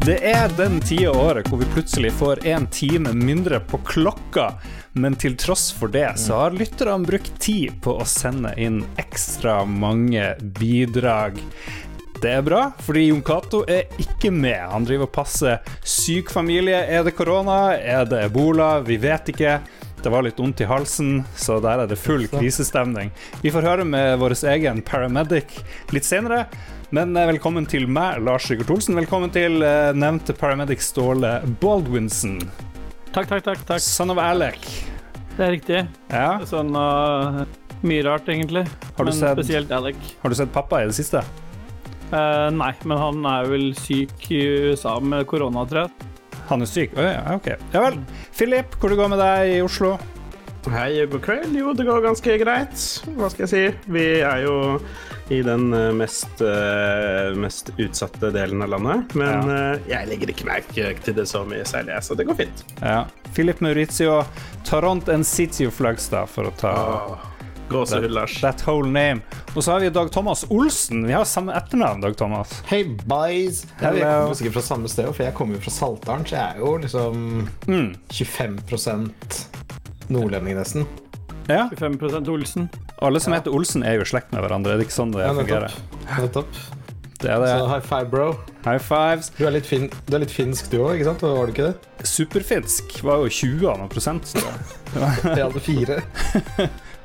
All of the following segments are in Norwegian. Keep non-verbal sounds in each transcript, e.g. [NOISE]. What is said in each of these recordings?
Det er den tida av året hvor vi plutselig får en time mindre på klokka. Men til tross for det så har lytterne brukt tid på å sende inn ekstra mange bidrag. Det er bra, fordi Jon Cato er ikke med. Han driver og passer syk familie. Er det korona? Er det ebola? Vi vet ikke. Det var litt vondt i halsen, så der er det full krisestemning. Vi får høre med vår egen paramedic litt senere. Men eh, velkommen til meg, Lars Sigurd Olsen. Velkommen til eh, nevnte paramedic Ståle Baldwinson. Takk, takk, takk. takk. Son of Alec. Det er riktig. Ja. Sånn uh, Mye rart, egentlig. Har du men sett- spesielt Alec. Har du sett pappa i det siste? Uh, nei, men han er vel syk i USA med korona, tror jeg. Han er syk? Å ja, ok. Ja vel. Philip, hvor det går med deg i Oslo? Hei, god kveld. Jo, det går ganske greit. Hva skal jeg si? Vi er jo i den eh, mest, eh, mest utsatte delen av landet. Men ja. jeg legger ikke merke til det så mye særlig, så det går fint. Ja. Philip Maurizio Toronto and Sitio Flagstad, for å ta Gåsehud, Lars. that whole name. Og så har vi Dag Thomas Olsen. Vi har samme etternavn, Dag Thomas. Hei, boys! Jeg Hello. er jo sikkert fra samme sted, for jeg kommer jo fra Saltdalen, så jeg er jo liksom Mm. 25% nordlending, nesten. Ja. 25 Olsen. Alle som heter Olsen, er jo i slekt med hverandre. Er det ikke sånn det Ja, fungerer? nettopp. Det er Så high five, bro. High fives. Du er litt, fin du er litt finsk, du òg, ikke sant? Var du ikke det? Superfinsk var jo 20 av noen prosent. Så. Jeg [LAUGHS] hadde fire.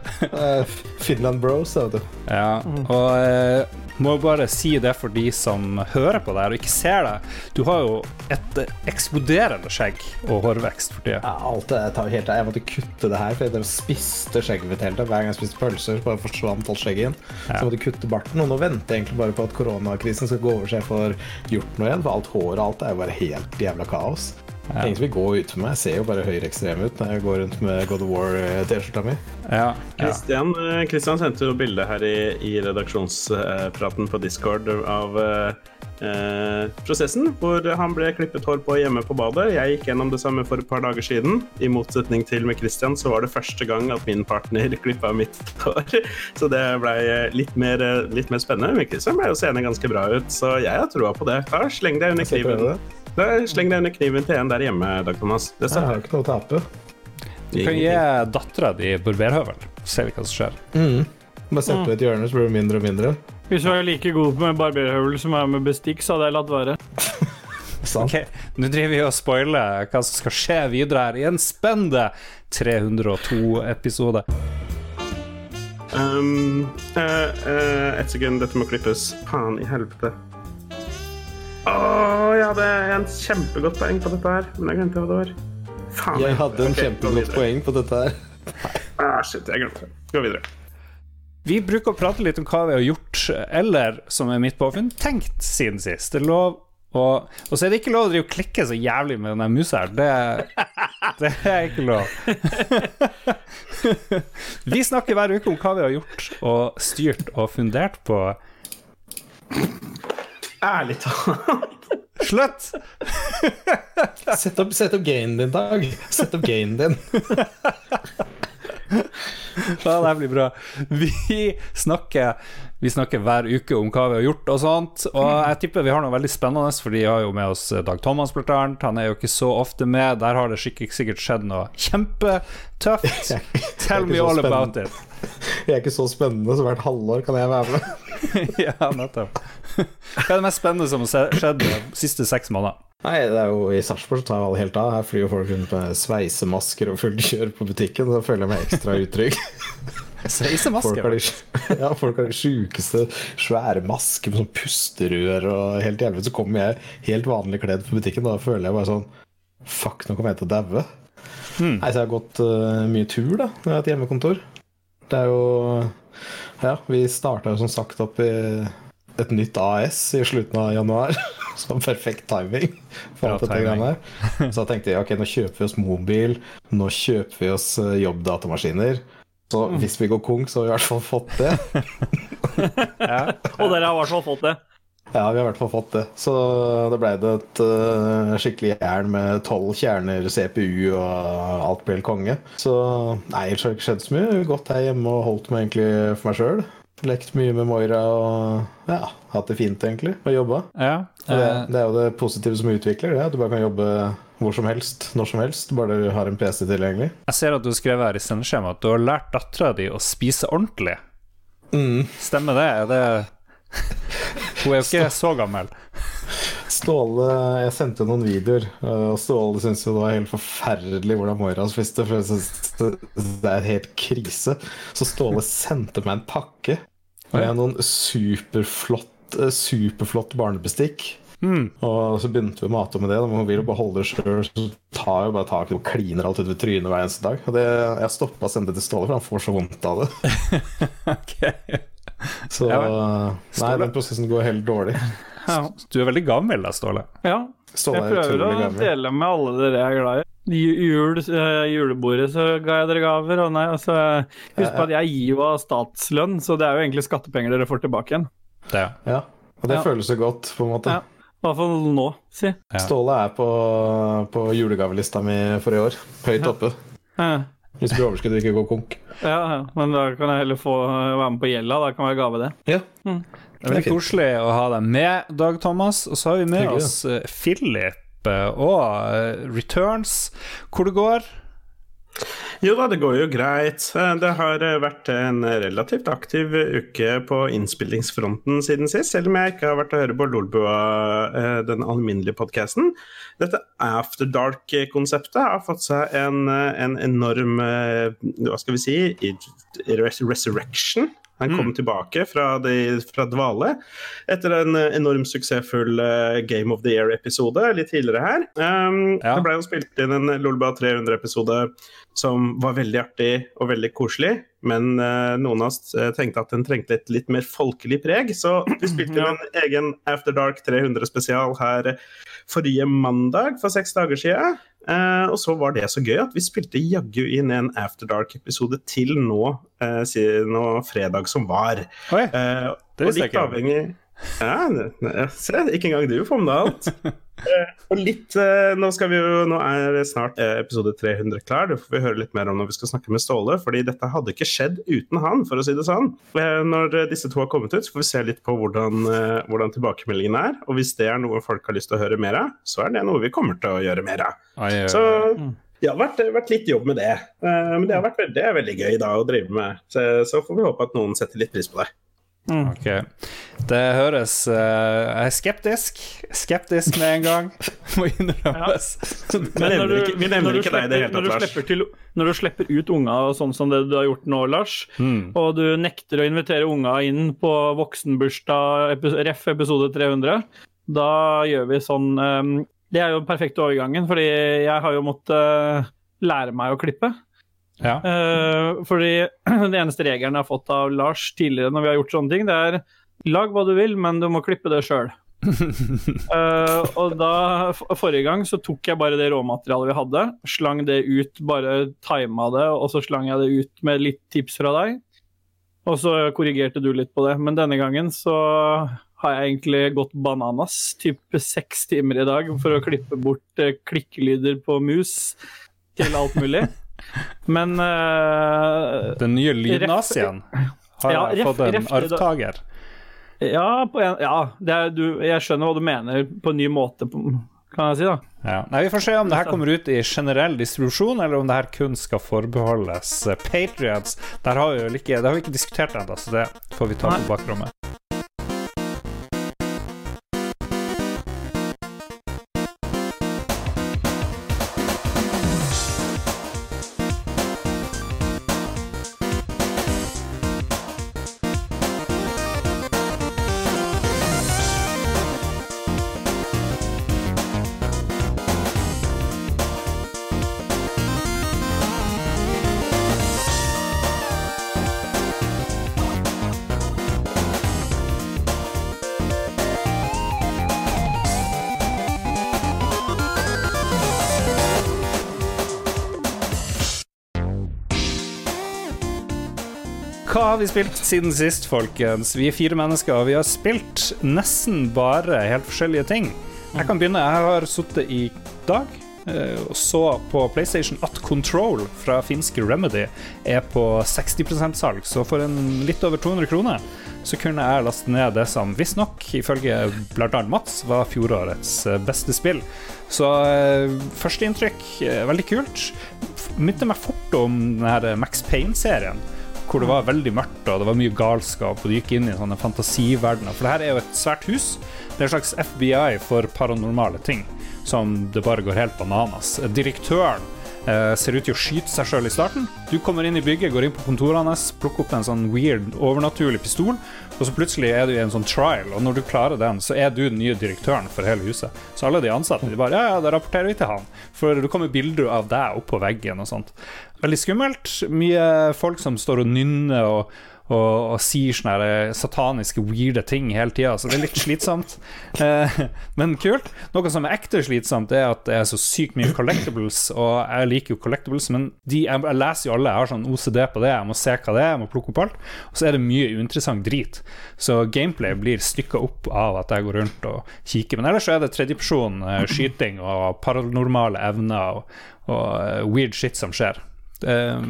[LAUGHS] Finland bros, vet du. Ja, og eh, må bare si det for de som hører på det her og ikke ser deg. Du har jo et eksploderende skjegg og hårvekst for tida. Ja, alt det tar helt av. Jeg måtte kutte det her, for jeg spiste skjegget mitt hele tiden. Hver gang jeg spiste pølser, bare forsvant alt skjegget igjen. Så måtte jeg måtte kutte barten. Og nå venter jeg egentlig bare på at koronakrisen skal gå over, så jeg får gjort noe igjen. For alt hår og alt er jo bare helt jævla kaos. Ja. Ingen som vil gå ut for meg. Jeg ser jo bare høyreekstrem ut når jeg går rundt med God of War-T-skjorta mi. Ja, ja. Christian, eh, sendte jo bilde her i, i redaksjonspraten på Discord av eh, eh, prosessen, hvor han ble klippet hår på hjemme på badet. Jeg gikk gjennom det samme for et par dager siden. I motsetning til med Kristian så var det første gang at min partner [LAUGHS] klippa mitt hår. Så det ble litt mer, eh, litt mer spennende. Men Kristian ble jo seende ganske bra ut, så jeg har troa på det. Ta, sleng deg under kniven. Da, sleng deg under kniven til en der hjemme, Dag Thomas. Det Jeg har ikke noe å tape. Du kan gi dattera di barberhøvel, vi hva som skjer. Mm. Bare sett på et hjørne, så blir det mindre og mindre. Hvis du er like god med barberhøvel som jeg er med bestikk, så hadde jeg latt være. [LAUGHS] Sant? Ok, Nå driver vi og spoiler hva som skal skje videre her i en spennende 302-episode. Um, uh, uh, et sekund, dette må klippes. Faen i helvete. Åh, jeg hadde en kjempegodt poeng på dette her, men jeg glemte hva det var. Faen. Jeg hadde en okay, kjempegodt poeng på dette her. Ah, shit, jeg glemte det. Gå videre. Vi bruker å prate litt om hva vi har gjort, eller som er mitt påfunn, tenkt siden sist. Det er lov å Og så er det ikke lov å drive og klikke så jævlig med den der musa her. Det, det er ikke lov. Vi snakker hver uke om hva vi har gjort og styrt og fundert på. Ærlig talt. Slutt! Sett opp, sett opp gainen din, Dag. Sett opp gainen din. Ja, det her blir bra. Vi snakker, vi snakker hver uke om hva vi har gjort og sånt. Og jeg tipper vi har noe veldig spennende, for vi har jo med oss Dag Thomas, blant annet. Han er jo ikke så ofte med. Der har det sikkert, skjedd noe kjempetøft. [LAUGHS] Tell me all about it. [LAUGHS] Jeg er ikke så spennende, så hvert halvår kan jeg være med. [LAUGHS] ja, nettopp. Hva er det mest spennende som har skjedd de siste seks måneder? Nei, det er jo I Sarpsborg tar alle helt av. Her flyr jo folk rundt med sveisemasker og fullt kjør på butikken. Så føler jeg meg ekstra utrygg. [LAUGHS] Folk Sveisemaske? har de, ja, folk har de sjukeste svære masker med sånn pusterør og helt jævlig. Så kommer jeg helt vanlig kledd på butikken, og da føler jeg bare sånn Fuck, nå kommer jeg til å daue. Hmm. Nei, så jeg har gått uh, mye tur, da, når jeg har hatt hjemmekontor. Det er jo Ja, vi starta jo som sagt opp i et nytt AS i slutten av januar. [LAUGHS] Så perfekt timing for alt dette greiene her. Så da tenkte jeg ok, nå kjøper vi oss mobil, nå kjøper vi oss eh, jobbdatamaskiner. Så Mm. hvis vi går konk, så har vi i hvert fall fått det. [LAUGHS] Ja. Og dere har i hvert fall fått det. Ja, vi har i hvert fall fått det. Så da ble det et uh, skikkelig jern med tolv kjerner, CPU og alt ble helt konge. Så nei, det har ikke skjedd så mye. Gått her hjemme og holdt meg egentlig for meg sjøl. Lekt mye med Moira og ja, hatt det fint, egentlig, og jobba. Ja. eh. det, det er jo det positive som utvikler, det. At du bare kan jobbe hvor som helst, når som helst, bare du har en PC tilgjengelig. jeg ser at du skrev her i sendeskjemaet at du har lært dattera di å spise ordentlig. Mm. Stemmer det? Er det [LAUGHS] Hun er jo ikke så gammel. Ståle Jeg sendte noen videoer, og Ståle syntes jo det var helt forferdelig hvordan Moira spiste. For jeg synes det er helt krise. Så Ståle sendte meg en pakke med noen superflott, eh, superflott barnebestikk. Mm. Og så begynte vi å mate med det. Da, hun vil bare holde det sjøl. Så tar jo bare tak i det og kliner alt utover trynet hver eneste dag. Og det, jeg stoppa å sende det til Ståle, for han får så vondt av det. [LAUGHS] Ok. [LAUGHS] Så Ja nei, den prosessen går helt dårlig. [LAUGHS] Ja. Du er veldig gammel da, Ståle. ja. Ståle Jeg er prøver å gammel. dele med alle dere jeg er glad i. Jul, eh, julebordet så ga jeg dere gaver. Og nei, altså, husk på at jeg gir jo av statslønn, så det er jo egentlig skattepenger dere får tilbake igjen. Det. Ja, og det Ja. føles jo godt, på en måte. Ja. I hvert fall nå, si. Ja. Ståle er på, på julegavelista mi for i år. Høyt oppe. Ja, Hvis det blir overskudd og ikke går konk. ja, ja. Men da kan jeg heller få være med på gjelda. Da kan jeg gave det. Ja. Det er Det er veldig koselig å ha deg med, Dag Thomas. Og så har vi med Hyggelig, oss eh, Philip eh, og eh, Returns. Hvor det går? Jo da, det går jo greit. Eh, Det har eh, vært en relativt aktiv uke på innspillingsfronten siden sist, selv om jeg ikke har vært å høre på Lolbua, eh, den alminnelige podkasten. Dette After Dark-konseptet har fått seg en, eh, en enorm eh, Hva skal vi si resurrection. Han kom tilbake fra, de, fra dvale etter en eh, enormt suksessfull eh, Game of the Year-episode litt tidligere her. Um, Ja. Det ble jo spilt inn en Lolba 300-episode som var veldig artig og veldig koselig, men uh, noen av oss tenkte at den trengte et litt mer folkelig preg, så vi spilte [CLEARS THROAT] inn en egen After Dark 300-spesial her forrige mandag for seks dager siden. Eh, og så var det så gøy at vi spilte jaggu inn en After Dark-episode til nå, uh, siden nå fredag som var. Oi, Eh, Det visste jeg ikke. avhengig ja, se, ikke engang du får med deg alt. [LAUGHS] Eh, og litt, eh, nå, skal vi jo, nå er snart eh, episode 300 klar, det får vi høre litt mer om når vi skal snakke med Ståle. fordi dette hadde ikke skjedd uten han, for å si det sånn. Når disse to har kommet ut, så får vi se litt på hvordan, hvordan tilbakemeldingen er. Og hvis det er noe folk har lyst til å høre mer av, så er det noe vi kommer til å gjøre mer av. Så det har vært, vært litt jobb med det. Men det har vært det er veldig gøy da å drive med. Så, så får vi håpe at noen setter litt pris på det. Ok. Det høres uh, Jeg er skeptisk. Skeptisk med en gang, [LAUGHS] må innrømmes. Vi [LAUGHS] nevner ikke- vi nevner ikke deg i det hele tatt, Lars. til, Når du slipper ut unga sånn som det du har gjort nå, Lars, Mm. og du nekter å invitere unga inn på voksenbursdag, ref. episode 300, da gjør vi sånn um, Det er jo den perfekte overgangen, fordi jeg har jo måttet uh, lære meg å klippe. Ja. Uh, fordi [CLEARS THROAT] den eneste regelen jeg har fått av Lars tidligere når vi har gjort sånne ting, det er lag hva du vil, men du må klippe det sjøl. [LAUGHS] og da, forrige gang så tok jeg bare det råmaterialet vi hadde, slang det ut, bare tima det, og så slang jeg det ut med litt tips fra deg. Og så korrigerte du litt på det. Men denne gangen så har jeg egentlig gått bananas, type seks timer i dag, for å klippe bort eh, klikkelyder på mus til alt mulig. [LAUGHS] Men uh, Den nye lydnazien har Ja, fått en arvtaker. Ja, på en, ja det er, du, jeg skjønner hva du mener på en ny måte, kan jeg si. da. Ja. Nei, Vi får se om det her kommer ut i generell distribusjon, eller om det her kun skal forbeholdes uh, Patriots. Der har vi jo ikke, det har vi ikke diskutert ennå, så det får vi ta på bakrommet. Har vi spilt siden sist, folkens? Vi er fire mennesker, og vi har spilt nesten bare helt forskjellige ting. Jeg kan begynne. Jeg har sittet i dag eh, og så på PlayStation at Control fra finske Remedy er på 60% salg, så for en litt over 200 kroner så kunne jeg laste ned det som visstnok, ifølge bl.a. Mats, var fjorårets eh, beste spill. Så eh, førsteinntrykk veldig kult. Minte meg fort om denne Max Payne-serien hvor det var veldig mørkt og det var mye galskap, og du gikk inn i sånne fantasiverdener. For det her er jo et svært hus. Det er en slags FBI for paranormale ting, som det bare går helt bananas. Direktøren eh, ser ut til å skyte seg sjøl i starten. Du kommer inn i bygget, går inn på kontorene hans, plukker opp en sånn weird, overnaturlig pistol, og så plutselig er du i en sånn trial, og når du klarer den, så er du den nye direktøren for hele huset. Så alle de ansatte de bare Ja, ja, da rapporterer vi til han. For det kommer bilder av deg oppå veggen og sånt. Veldig skummelt. Mye folk som står og nynner og, og, og sier sånne her sataniske, weirde ting hele tida, så det er litt slitsomt. [LAUGHS] Eh, men kult. Noe som er ekte slitsomt, er at det er så sykt mye collectibles, og jeg liker jo collectibles, men de, jeg, jeg leser jo alle, jeg har sånn OCD på det, jeg må se hva det er, jeg må plukke opp alt, og så er det mye uinteressant drit. Så gameplay blir stykka opp av at jeg går rundt og kikker. Men ellers så er det tredjeperson eh, skyting og paranormale evner og, og eh, weird shit som skjer. Eh,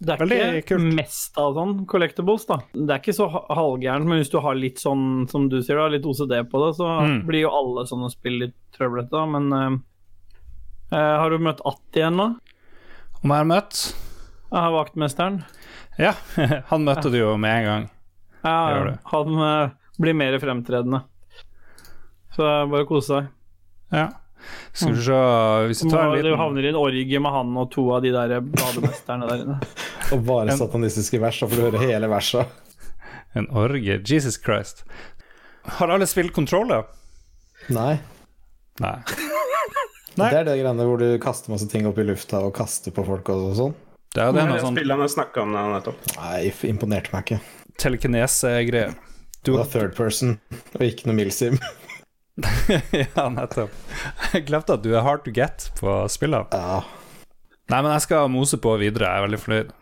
Det er Veldig ikke kult. mest av sånn collectibles, da. Det er ikke så ha- halvgærent, men hvis du har litt sånn, som du sier, da, litt OCD på det, så Mm. blir jo alle sånne spill litt trøblete. Men uh, har du møtt Atti nå? Om jeg har møtt Jeg har vaktmesteren. Ja, [LAUGHS] han møtte du jo med en gang. Ja, han uh, blir mer fremtredende. Så bare kose seg. Ja. Skal vi se Hvis vi Du, tar en liten du havner i en orgie med han og to av de der bademesterne der inne. [LAUGHS] Og bare satanistiske vers, så får du høre hele verset. En orgie. Jesus Christ. Har alle spilt Controller? Nei. Nei. Nei. [LAUGHS] Det er det greiene hvor du kaster masse ting opp i lufta og kaster på folk og sånn. Det er, det Det noe sånn spillet han snakka om det nettopp. Nei, imponerte meg ikke. telekinese-greier. Det var third person, og ikke noe Milsim. [LAUGHS] [LAUGHS] ja, nettopp. Jeg glemte at du er hard to get på spillene. Ja. Nei, men jeg skal mose på videre. Jeg er veldig fornøyd.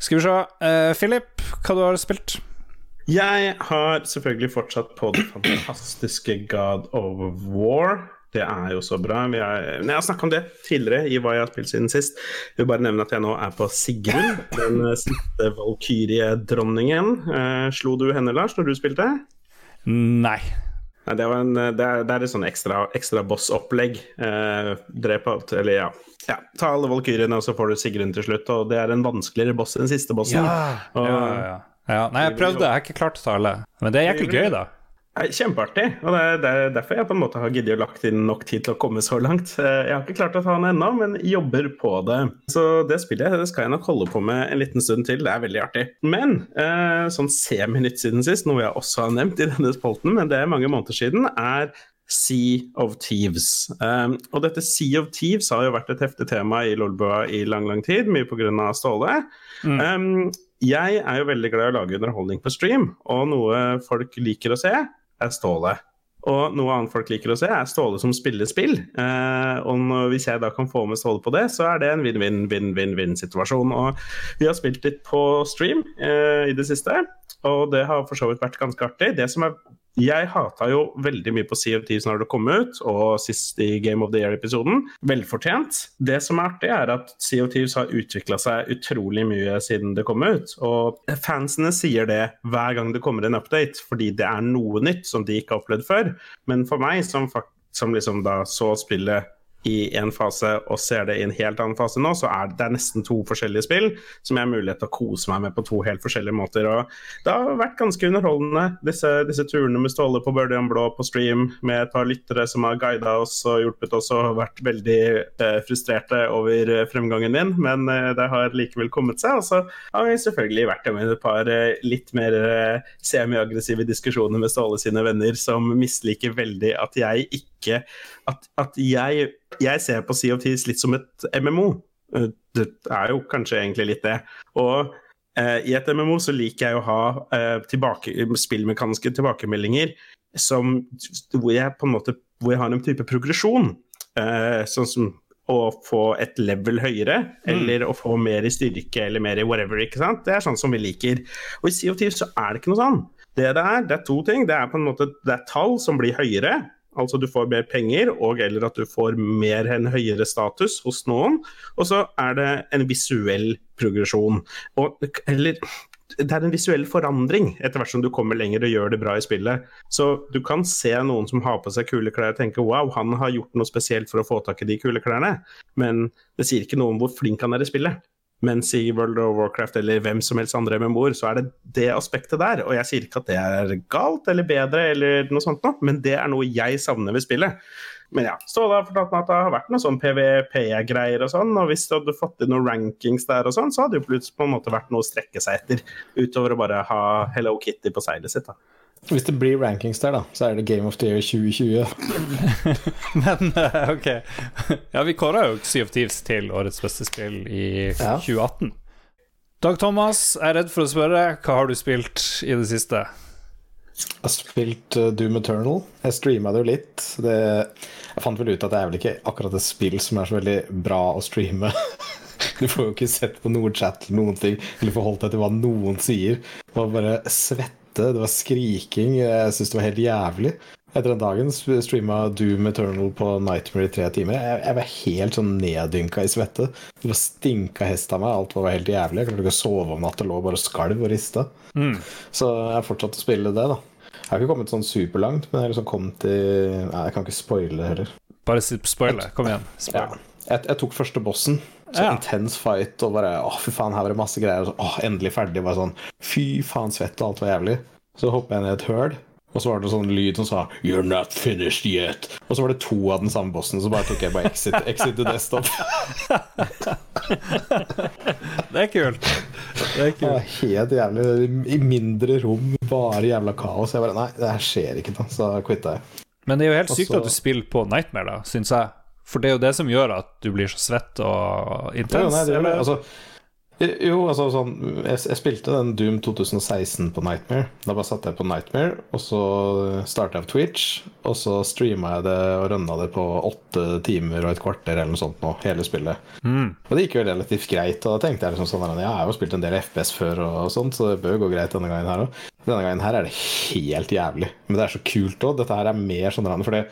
Skal vi se. Uh, Philip, hva du har spilt? Jeg har selvfølgelig fortsatt på det fantastiske God of War. Det er jo så bra. Vi er, jeg har snakka om det tidligere i hva jeg har spilt siden sist. Jeg vil bare nevne at jeg nå er på Sigrun, den eh, siste valkyrie-dronningen. Eh, slo du henne, Lars, når du spilte? Nei. Det, var en, det, er, det er et sånn ekstra, ekstra boss-opplegg. Eh, drep alt, eller ja. ja. Ta alle valkyrjene, og så får du Sigrun til slutt. Og det er en vanskeligere boss enn siste bossen. Ja, Og- ja, ja. ja. Nei, jeg prøvde. Jeg har ikke klart å ta alle. Men det er jæklig gøy, da. Nei, Kjempeartig. og det er, er derfor jeg på en måte har giddet å lagt inn nok tid til å komme så langt. Eh, Jeg har ikke klart å ta den ennå, men jobber på det. Så det spillet det skal jeg nok holde på med en liten stund til. Det er veldig artig. Men eh, sånn semi-nytt siden sist, noe jeg også har nevnt i denne spolten, men det er mange måneder siden, er Sea of Thieves. Um, og dette Sea of Thieves har jo vært et heftig tema i Lolbua i lang, lang tid, mye pga. Ståle. Um, jeg er jo veldig glad i å lage underholdning på stream, og noe folk liker å se, er Ståle. Og noe annet folk liker å se, er Ståle som spiller spill. Eh, og hvis jeg da kan få med Ståle på det, så er det en vinn-vinn-vinn-vinn-situasjon. Og vi har spilt litt på stream eh, i det siste, og det har for så vidt vært ganske artig. Det som er jeg hata jo veldig mye på Sea of Thieves når det kom ut, og sist i Game of the Year-episoden. Velfortjent. Det som er artig, er at Sea of Thieves har utvikla seg utrolig mye siden det kom ut. Og fansene sier det hver gang det kommer en update, fordi det er noe nytt som de ikke har opplevd før. Men for meg, som, som liksom da så spillet i en fase og ser det i en helt annen fase nå, så er det, det er nesten to forskjellige spill som jeg har mulighet til å kose meg med på to helt forskjellige måter. Og det har vært ganske underholdende, disse, disse turene med Ståle på Børdian Blå på stream, med et par lyttere som har guida oss og hjulpet oss og vært veldig eh, frustrerte over eh, fremgangen din, men eh, det har likevel kommet seg. Og så har vi selvfølgelig vært med et par eh, litt mer eh, semi-aggressive diskusjoner med Ståle sine venner, som misliker veldig at jeg ikke At, at jeg, jeg ser på Sea of Thieves litt som et MMO. Eh, Det er jo kanskje egentlig litt det. Og eh, i et MMO så liker jeg å ha eh, tilbake, spillmekaniske tilbakemeldinger som, hvor jeg på en måte hvor jeg har en type progresjon. Eh, sånn som å få et level høyere, eller å få mer i styrke, eller mer i whatever. ikke sant? Det er sånn som vi liker. Og i Sea of Thieves så er det ikke noe sånn. Det det er, det er to ting. Det er på en måte det er tall som blir høyere, altså du får mer penger, og eller at du får mer en høyere status hos noen. Og så er det en visuell progresjon. Og, eller det er en visuell forandring etter hvert som du kommer lenger og gjør det bra i spillet. Så du kan se noen som har på seg kule klær og tenke wow, han har gjort noe spesielt for å få tak i de kule klærne, men det sier ikke noe om hvor flink han er i spillet. Mens i World of Warcraft eller hvem som helst andre MMO-er, så er det det aspektet der. Og jeg sier ikke at det er galt eller bedre eller noe sånt noe, men det er noe jeg savner ved spillet. Men ja, Ståle har fortalt meg at det har vært noe sånn PVP-greier og sånn, og hvis du hadde fått inn noen rankings der og sånn, så hadde det plutselig på en måte vært noe å strekke seg etter, utover å bare ha Hello Kitty på seilet sitt. da. Hvis det blir rankings der, da, så er det Game of the Year 2020. [LAUGHS] Men eh, ok. [LAUGHS] Ja, vi kåra jo Sea of Thieves til årets beste spill i Ja. 2018. Dag Thomas, jeg er redd for å spørre, hva har du spilt i det siste? Jeg har spilt uh, Doom Eternal. Jeg streama det jo litt. Det, jeg fant vel ut at det er vel ikke akkurat et spill som er så veldig bra å streame. [LAUGHS] Du får jo ikke sett på noen chat eller noen ting, eller forholdt deg til hva noen sier. Det var bare svette, det var skriking. Jeg syns det var helt jævlig. Etter den dagen streama Doom Eternal på Nightmare i tre timer. Jeg, jeg var helt sånn neddynka i svette. Det var stinka hest av meg. Alt var helt jævlig. Jeg klarte ikke å sove om natta, lå bare og skalv og rista. Så jeg fortsatte å spille det, da. Jeg har ikke kommet sånn superlangt, men jeg liksom kommet til Nei, jeg kan ikke spoile det heller. Bare spoile. Kom igjen. Ja. Jeg, jeg tok første bossen. Så Ja. intens fight og bare Å, fy faen, her var det masse greier. Så, å, endelig ferdig. Bare sånn Fy faen, svett, og alt var jævlig. Så hoppa jeg ned et høl, og så var det sånn lyd som sa You're not finished yet. Og så var det to av den samme bossen, så bare tok jeg bare exit, [LAUGHS] exit to desktop. [LAUGHS] Det er kult. Det er Det var helt jævlig. I mindre rom, bare jævla kaos. Jeg bare Nei, det her skjer ikke, da. Så quitta jeg. Men det er jo helt sykt Også... at du spiller på Nightmare, da, syns jeg. For det er jo det som gjør at du blir så svett og Jo, intens. nei, det gjør det. Altså, jo, altså sånn jeg, jeg spilte den Doom 2016 på Nightmare. Da bare satte jeg på Nightmare, og så starta jeg på Twitch. Og så streama jeg det og rønna det på åtte timer og et kvarter eller noe sånt nå, hele spillet. Mm. Og det gikk jo relativt greit. Og da tenkte jeg liksom sånn ja, jeg har jo spilt en del FPS før, og, sånt, så det bør jo gå greit denne gangen her òg. Denne gangen her er det helt jævlig. Men det er så kult òg. Dette her er mer sånn For det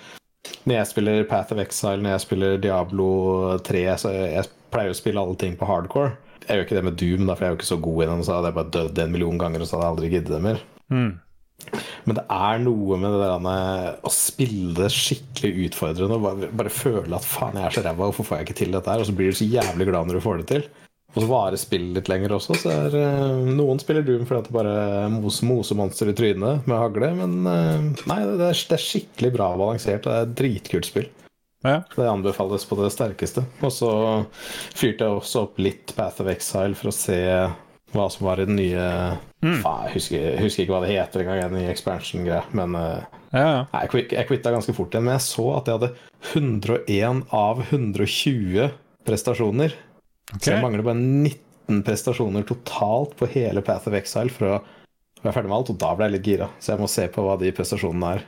når jeg spiller Path of Exile, når jeg spiller Diablo 3, så jeg, pleier å spille alle ting på hardcore. Jeg gjør ikke det med Doom, da, for jeg er jo ikke så god i den. Så hadde jeg bare dødd en million ganger, og så hadde jeg aldri giddet det mer. Mm. Men det er noe med det der å spille det skikkelig utfordrende og bare, bare føle at faen, jeg er så ræva, hvorfor får jeg ikke til dette her? Og så blir du så jævlig glad når du får det til. Og så varer spillet litt lenger også. Så er, eh, noen spiller Doom fordi at det bare moser mosemonster i trynet med hagle, men eh, nei, det er, det er skikkelig bra balansert. Det er et dritkult spill. Ja. Det anbefales på det sterkeste. Og så fyrte jeg også opp litt Path of Exile for å se hva som var i den nye Faen, jeg, husker, husker ikke hva det heter engang, en ny expansion-greie. Men eh, Ja, ja. nei, jeg, quit, jeg quitta ganske fort igjen. Men jeg så at jeg hadde 101 av 120 prestasjoner. Ok. Så jeg mangler bare 19 prestasjoner totalt på hele Path of Exile for å være ferdig med alt. Og da ble jeg litt gira, så jeg må se på hva de prestasjonene er.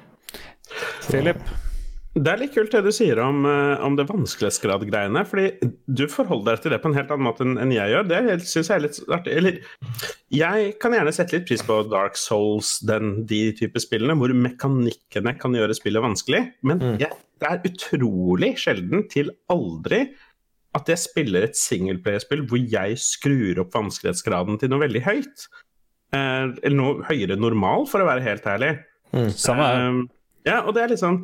Philip. Det er litt kult det du sier om, eh, om det vanskelighetsgrad-greiene. Fordi du forholder deg til det på en helt annen måte enn enn jeg gjør. Det syns jeg er litt artig. Eller jeg kan gjerne sette litt pris på Dark Souls, den, de type spillene, hvor mekanikkene kan gjøre spillet vanskelig. Men jeg, det er utrolig sjelden til aldri at jeg spiller et singleplayerspill hvor jeg skrur opp vanskelighetsgraden til noe veldig høyt. Eh, eller noe høyere enn normal, for å være helt ærlig. Samme her. Um, ja, og det er litt sånn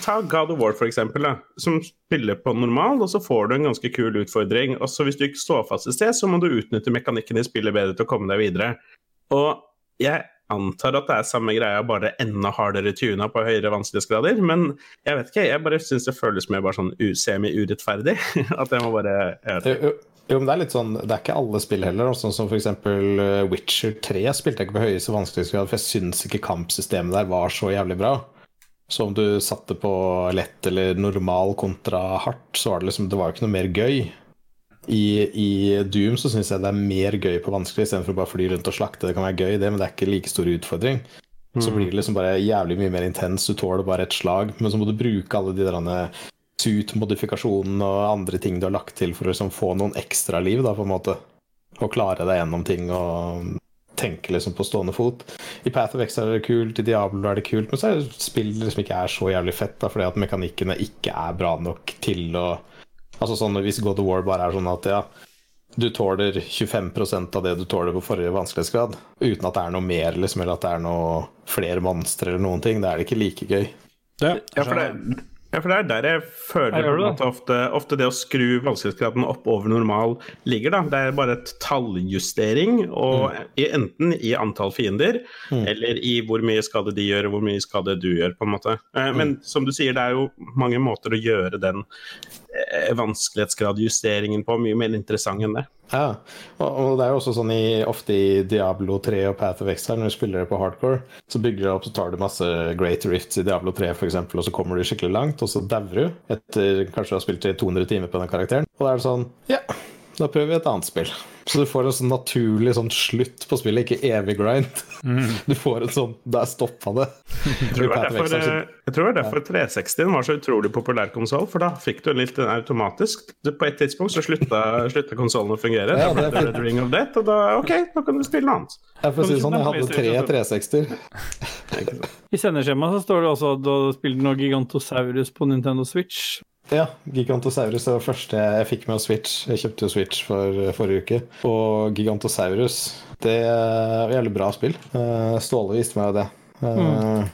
Ta God of War, for eksempel, da, som spiller på normal, og så får du en ganske kul utfordring. Og så hvis du ikke står fast et sted, så må du utnytte mekanikken i spillet bedre til å komme deg videre. Og jeg antar at det er samme greia, bare enda hardere tuna på høyere vanskelighetsgrader. Men jeg vet ikke, jeg bare syns det føles mer bare sånn semi-urettferdig. [LAUGHS] At jeg må bare jeg. Jo, jo, men det er litt sånn Det er ikke alle spill heller. Sånn som eksempel eh, Witcher 3 spilte jeg ikke på høyeste vanskelighetsgrad, for jeg syns ikke kampsystemet der var så jævlig bra. Så om du satte på lett eller normal kontra hardt, så var det liksom Det var jo ikke noe mer gøy. I, i Doom så syns jeg det er mer gøy på vanskelig, istedenfor å bare fly rundt og slakte. Det kan være gøy, det, men det er ikke like stor utfordring. Så blir det liksom bare jævlig mye mer intens. Du tåler bare et slag, men så må du bruke alle de der suit-modifikasjonene og andre ting du har lagt til for å liksom få noen ekstra liv, da, på en måte. Og klare deg gjennom ting og tenke liksom på stående fot. I Path of X er det kult, i Diablo er det kult, men så er det spill liksom ikke er så jævlig fett, da, fordi at mekanikkene ikke er bra nok til å Altså sånn Hvis God of War bare er sånn at ja, du tåler 25% av det du tåler på forrige vanskelighetsgrad, uten at det er noe mer, liksom, eller at det er noe flere monstre eller noen ting, da er det ikke like gøy. Ja, Ja, for det, ja, for det er der jeg føler jeg en måte ofte, ofte det å skru vanskelighetsgraden opp over normal ligger. da. Det er bare et talljustering, og i, enten i antall fiender eller i hvor mye skade de gjør, og hvor mye skade du gjør, på en måte. Eh, Men som du sier, det er jo mange måter å gjøre den eh, vanskelighetsgradjusteringen på mye mer interessant enn det. Ja, og, og det er jo også sånn i, ofte i Diablo 3 og Path of Exile, når du spiller det på hardcore, så bygger du opp, så tar du masse Great Rifts i Diablo 3 for eksempel, og så kommer du skikkelig langt, og så dauer du etter kanskje du har spilt i 200 timer på den karakteren. Og da er det sånn Ja, da prøver vi et annet spill. Så du får en sånn naturlig sånn slutt på spillet, ikke evig grind. [LAUGHS] Du får en sånn Der stoppa det. Jeg tror det var derfor, eh, jeg tror det var derfor 360 var så utrolig populær konsoll, for da fikk du litt den automatisk. På et tidspunkt så slutta, slutta konsollen å fungere. Ja, ble det fint. Ring of Death, og da OK, nå kan du spille noe annet. Jeg får si sånn, jeg hadde tre 360-er. [LAUGHS] I sendeskjemaet så står det også at du har spilt noe Gigantosaurus på Nintendo Switch. Ja, Gigantosaurus er det første jeg fikk med å Switch. Jeg kjøpte jo Switch for forrige uke. Og Gigantosaurus, det er et jævlig bra spill. Eh, Ståle viste meg det. Mm.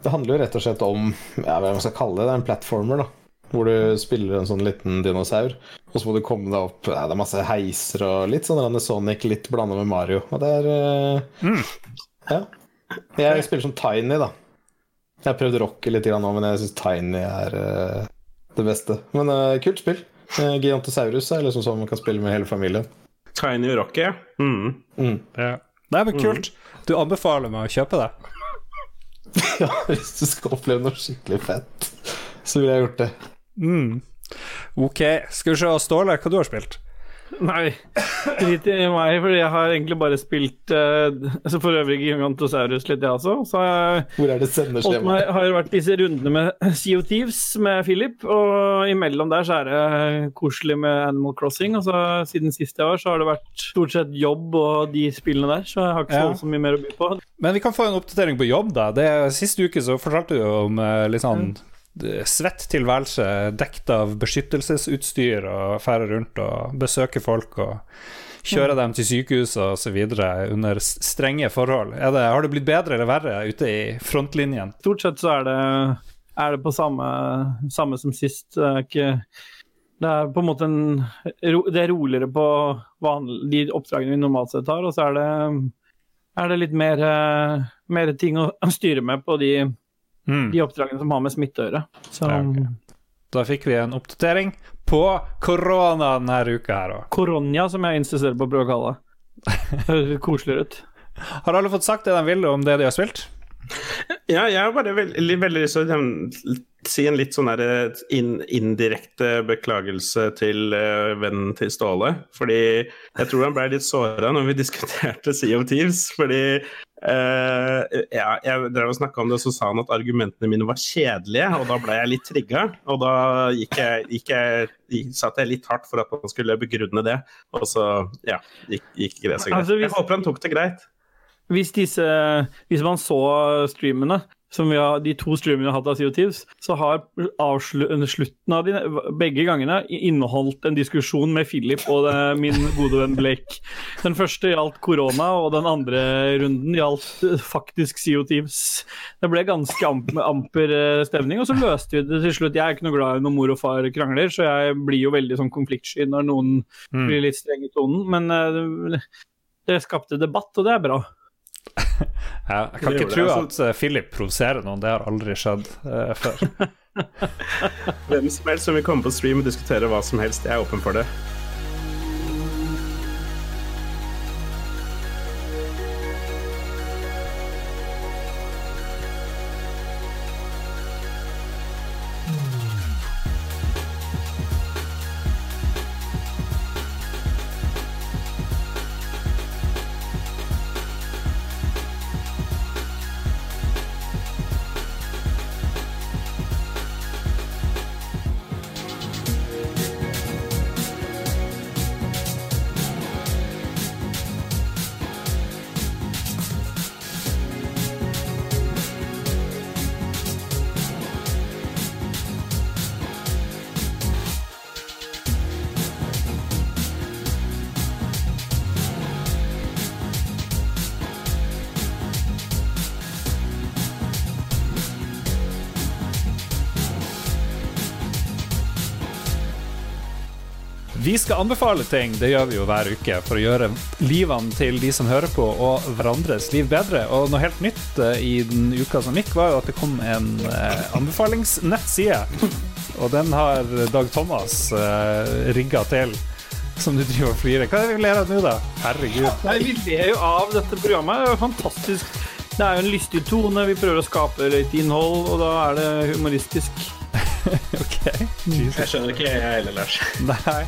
Det handler jo rett og slett om ja, hva man skal kalle det, det er en platformer, da. Hvor du spiller en sånn liten dinosaur, og så må du komme deg opp ja, Det er masse heiser og litt sånn Sonic, litt blanda med Mario. Og det er mm. Ja. Jeg spiller som Tiny, da. Jeg har prøvd Rocky litt nå, men jeg syns Tiny er eh, det beste. Men uh, kult spill. Uh, Giantosaurus er liksom sånn man kan spille med hele familien. Tiny Rocky. Mm. Mm. Ja. Nei, men kult. Du anbefaler meg å kjøpe det? [LAUGHS] Ja, hvis du skal oppleve noe skikkelig fett, så ville jeg gjort det. Mm. Ok. Skal vi se, Ståle, hva du har spilt? Nei, drit i meg, for jeg har egentlig bare spilt uh, altså For øvrig Gigantosaurus litt, jeg også. Så jeg Hvor er det sendeskjemaet? meg, har vært disse rundene med of Thieves med Philip, og imellom der så er det koselig med Animal Crossing. Og så siden sist jeg var, så har det vært stort sett jobb og de spillene der, så jeg har ikke Ja. så, så mye mer å by på. Men vi kan få en oppdatering på jobb, da. Det, Siste uke så fortalte du om uh, litt sånn eh, svett tilværelse dekt av beskyttelsesutstyr og fære rundt og besøke folk og kjøre dem til sykehus og så videre under strenge forhold. Er det, har det blitt bedre eller verre ute i frontlinjen? Stort sett så er det, er det på samme, samme som sist. Det er ikke det er på en måte en Det er roligere på vanlig, de oppdragene vi normalt sett har, og så er det, er det litt mer, mer ting å styre med på de, Mm. de oppdragene som har med smitte å gjøre. Så Ja, okay. Da fikk vi en oppdatering på korona denne uka her òg. Koronja, som jeg insisterer på å prøve å kalle det. [LAUGHS] Høres litt koseligere ut. Har alle fått sagt det de vil om det de har spilt? Ja, jeg har bare veldig, veldig lyst til å si en litt sånn der indirekte beklagelse til uh, vennen til Ståle. Fordi jeg tror han ble litt såra når vi [LAUGHS] diskuterte Sea of Thieves. Fordi Uh, ja, jeg drev og snakka om det, og så sa han at argumentene mine var kjedelige. Og da ble jeg litt trigga, og da gikk jeg, gikk jeg, satt jeg litt hardt for at han skulle begrunne det. Og så ja, gikk, gikk ikke det så greit. Altså, hvis- Jeg håper han tok det greit. Hvis, disse, hvis man så streamene, som vi har, de to streamene vi har hatt av CO2s, så har slutten av de begge gangene inneholdt en diskusjon med Philip og det, min gode venn Blake. Den første gjaldt korona, og den andre runden gjaldt eh, faktisk CO2s. Det ble ganske amper, amper eh, stemning, og så løste vi det til slutt. Jeg er ikke noe glad i når mor og far krangler, så jeg blir jo veldig sånn konfliktsky når noen blir litt streng i tonen, men eh, det skapte debatt, og det er bra. Ja, jeg kan ikke tro at eh, Philip provoserer noen, det har aldri skjedd uh, før. [LAUGHS] Hvem som helst som vil komme på stream og diskutere hva som helst, jeg er åpen for det. Vi skal anbefale ting, det gjør vi jo hver uke, for å gjøre livene til de som hører på, og hverandres liv bedre. Og noe helt nytt eh, i den uka som gikk, var jo at det kom en eh, anbefalingsnettside. [LAUGHS] Og den har Dag Thomas eh, rigga til, som du driver og flirer. Hva er det vi ler av nå, da? Herregud. Nei, vi ler jo av dette programmet. Det er jo fantastisk. Det er jo en lystig tone. Vi prøver å skape litt innhold, og da er det humoristisk. [LAUGHS] Ok. Jeg skjønner ikke, jeg heller, Lars. [LAUGHS] Nei.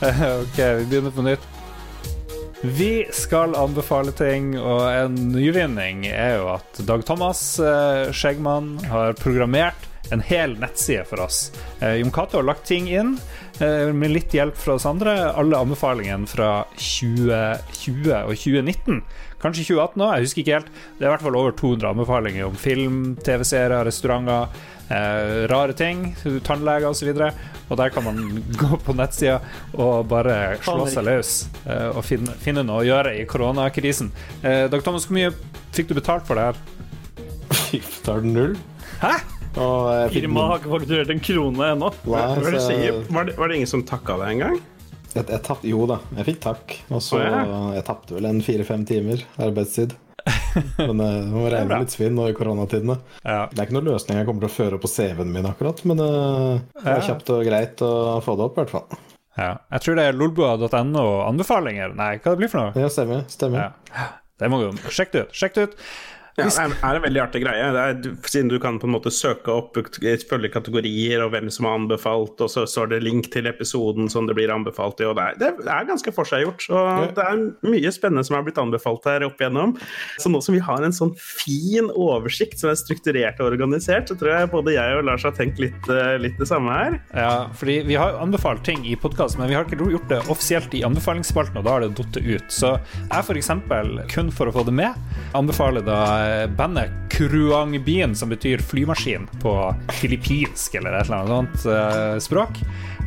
[LAUGHS] Ok, vi begynner på nytt. Vi skal anbefale ting, og en nyvinning er jo at Dag Thomas eh, Skjeggmann har programmert en hel nettside for oss. Eh, Jon Cato har lagt ting inn, eh, med litt hjelp fra oss andre. Alle anbefalingene fra 2020 og 2019. Kanskje 2018 òg, jeg husker ikke helt. Det er i hvert fall over 200 anbefalinger om film, TV-serier, restauranter, eh, rare ting, tannleger osv. Og, så og der kan man [LAUGHS] gå på nettsida og bare slå seg løs eh, og finne, finne noe å gjøre i koronakrisen. Eh, Dag Thomas, hvor mye fikk du betalt for det her? Fikk betalt null? Hæ? Og jeg fikk Firmaet har ikke fakturert en krone ennå. Hva Nei, det du så- sier? Var det, var det ingen som takka deg engang? Jeg, jeg tapp, jo da, jeg fikk takk. Og så oh, ja. Jeg tapte vel en fire-fem timer arbeidstid. [LAUGHS] Men jeg må er regne med litt svinn nå i koronatidene. Ja. Det er ikke noen løsning jeg kommer til å føre på CV-en min akkurat, men eh, det er kjapt og greit å få det opp, i hvert fall. ja. Jeg tror det er lolbua.no anbefalinger. Nei, hva det blir for noe? Ja, stemmer. stemmer. Ja. Det må du sjekke det ut. Sjekk det ut. Ja, det er, er en veldig artig greie. Det er, siden du kan på en måte søke opp, følge kategorier og hvem som har anbefalt, og så står det link til episoden som det blir anbefalt i. og Det er, det er ganske forseggjort. Og det er mye spennende som har blitt anbefalt her opp igjennom. Så nå som vi har en sånn fin oversikt som er strukturert og organisert, så tror jeg både jeg og Lars har tenkt litt, eh, litt det samme her. Ja, fordi vi har anbefalt ting i podkast, men vi har ikke gjort det offisielt i anbefalingsspalten, og da har det datt ut. Så jeg eksempel, kun for å få det med, anbefaler da bandet Kruang Bien, som betyr flymaskin på filippinsk eller et eller annet sånt eh, språk.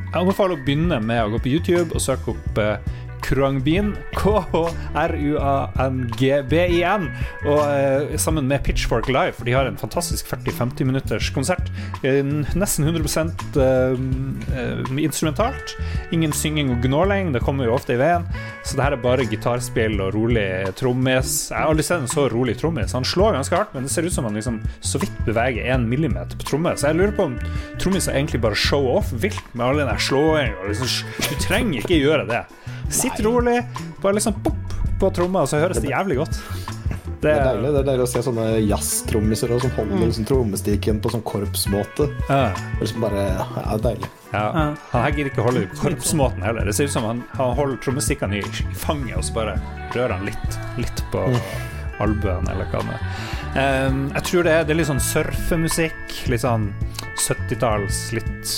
Jeg anbefaler å begynne med å gå på YouTube og søke opp eh, Kruangbin, K-H-R-U-A-N-G-B-I-N, og eh, sammen med Pitchfork Live, for de har en fantastisk 40-50 minutters konsert. Eh, nesten 100 eh, eh, instrumentalt. Ingen synging og gnåling, det kommer jo ofte i veien. Så det her er bare gitarspill og rolig trommis. Jeg har aldri sett en så rolig trommis. Han slår ganske hardt, men det ser ut som han liksom så vidt beveger én millimeter på tromme. Så jeg lurer på om trommiser egentlig bare show off vilt med all den der slåing. Liksom, du trenger ikke gjøre det. Sitt rolig, bare liksom pop på tromma, og så høres det jævlig godt. Det Det er deilig, det er deilig å se sånne jazztrommiser som holder liksom trommestikken på sånn korpsmåte. Ja. Det liksom bare, ja, det er deilig. Ja. Han her gidder ikke å holde korpsmåten heller. Det ser ut som han, han holder trommestikkene i, i fanget, og så bare rører han litt, litt på albuen, eller hva det er. Um, jeg tror det er, det er litt sånn surfemusikk. Litt sånn 70-talls, litt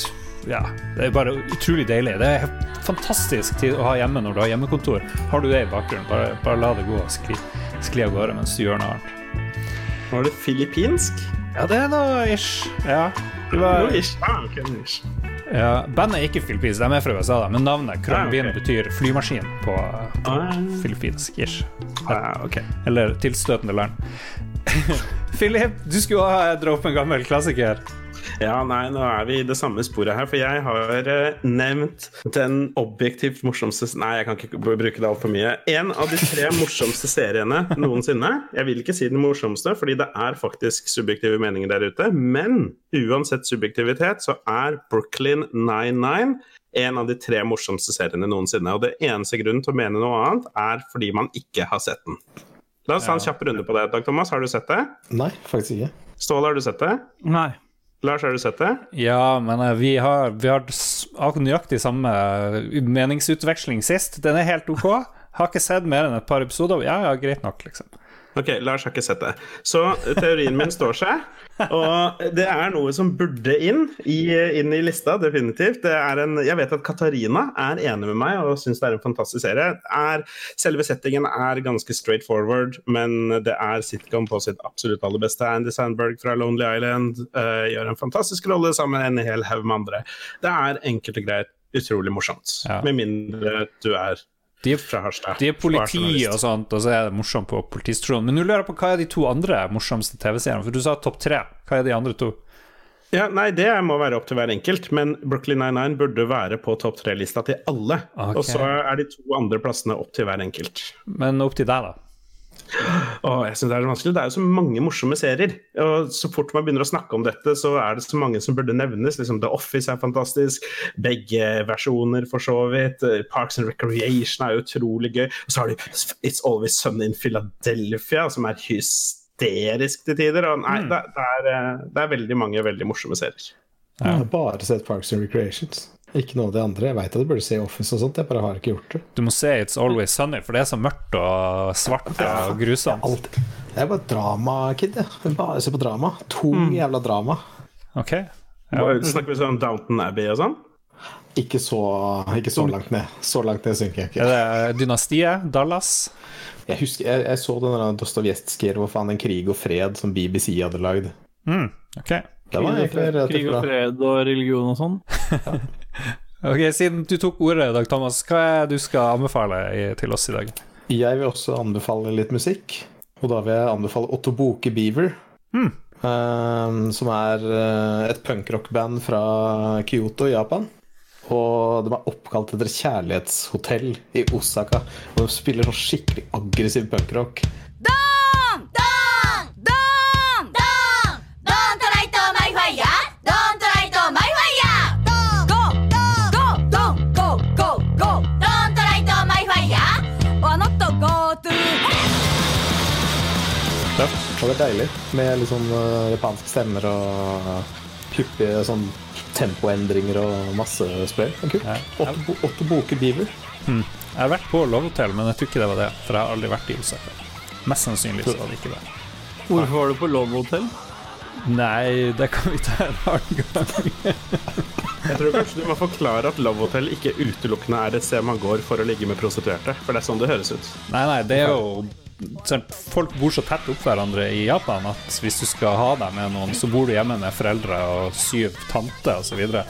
Ja, det er bare utrolig deilig. Det er fantastisk tid å ha hjemme når du har hjemmekontor. Har du det i bakgrunnen, bare, bare la det gå og skli, skli av gårde mens du gjør noe annet. Var det filippinsk? Ja, det er noe ish. Ja. Det var, Jo, ish. Ah. Ja, bandet er ikke filippinsk, de er fra USA, da, men navnet Krumbin Ah, okay. betyr flymaskin på Ah, filippinsk. ish. ah, ok. Eller tilstøtende land. [LAUGHS] Philip, du skulle ha dra opp en gammel klassiker. Ja, nei, nå er vi i det samme sporet her, for jeg har eh, nevnt den objektivt morsomste Nei, jeg kan ikke bruke det altfor mye. En av de tre morsomste seriene noensinne. Jeg vil ikke si den morsomste, fordi det er faktisk subjektive meninger der ute. Men uansett subjektivitet, så er Brooklyn 99 en av de tre morsomste seriene noensinne. Og det eneste grunnen til å mene noe annet, er fordi man ikke har sett den. La oss ta en kjapp runde på det. Dag Thomas, har du sett det? Nei, faktisk ikke. Ståle, har du sett det? Nei. Lars, har du sett det? Ja, men eh, vi har, vi har nøyaktig samme eh, meningsutveksling sist. Den er helt OK. Har ikke sett mer enn et par episoder. Ja, ja, greit nok, liksom. Ok, Lars har ikke sett det. Så teorien min står seg. Og det er noe som burde inn i, inn i lista, definitivt. Det er en, jeg vet at Katarina er enig med meg og syns det er en fantastisk serie. Er, selve settingen er ganske straight forward, men det er sitcom på sitt absolutt aller beste. Andy Sandberg fra Lonely Island uh, gjør en fantastisk rolle sammen med en hel haug med andre. Det er enkelt og greit utrolig morsomt. Ja. Med mindre du er De, fra Harstad. de er politi og sånt, og så er det morsomt på politistasjonen. Men nå lurer jeg på hva er de to andre morsomste TV-seriene? For du sa topp tre. Hva er de andre to? Ja, nei, det må være opp til hver enkelt, men Brooklyn 99 burde være på topp tre-lista til alle. Okay. Og så er de to andre plassene opp til hver enkelt. Men opp til deg, da. Åh, jeg synes Det er vanskelig. Det er jo så mange morsomme serier. Og så fort man begynner å snakke om dette, så er det så mange som burde nevnes. Liksom, The Office er fantastisk. Begge versjoner, for så vidt. Parks and Recreation er utrolig gøy. Og så har du It's Always Sunny in Philadelphia, som er hysterisk til tider. Og nei, det, det, er, eh, det er veldig mange veldig morsomme serier. Jeg har bare sett Parks and Recreations. Ikke noe av det andre. Jeg veit at du burde se Office og sånt, jeg bare har ikke gjort det. Du må se It's Always Sunny, for det er så mørkt og svart og grusomt. Det Jeg er bare drama-kid, jeg. Jeg Bare ser på drama. Tung jævla drama. Ok. Og Snakker vi sånn Downton Abbey og sånn? Ikke så, ikke så langt ned. Så langt ned synker jeg ikke. Er det Dynastiet? Dallas? Jeg husker, jeg, jeg så den der Dostojevskij, hva faen, En krig og fred, som BBC hadde lagd. Mm, ok. Krig, Krig og fred og religion og sånn. Ok, Siden du tok ordet, Dag Thomas, hva er det du skal anbefale til oss i dag? Jeg vil også anbefale litt musikk. Og da vil jeg anbefale Otto Boke Beaver. Mm. som er eh, et punkrockband fra Kyoto i Japan. Og de er oppkalt etter et kjærlighetshotell i Osaka. Og de spiller sånn skikkelig aggressiv punkrock. ド Og det er deilig med litt sånn eh, japanske stemmer og hyppige sånn tempoendringer og masse spray. Det er kult. Ja. Otto, Bo- Otto Boke Beaver. Jeg har vært på Love Hotel, men jeg tror ikke det var det. For jeg har aldri vært i Osaka. Mest sannsynlig så var det ikke det. Hvorfor var du på Love Hotel? Nei, det kan vi ta en annen gang. Jeg tror kanskje du må forklare at Love Hotel ikke utelukkende er et sted man går for å ligge med prostituerte. For det er sånn det høres ut. Nei, nei, det er jo Folk bor så tett opp hverandre i Japan at hvis du skal ha deg med noen, så bor du hjemme med foreldre og syv tanter osv. Så, videre.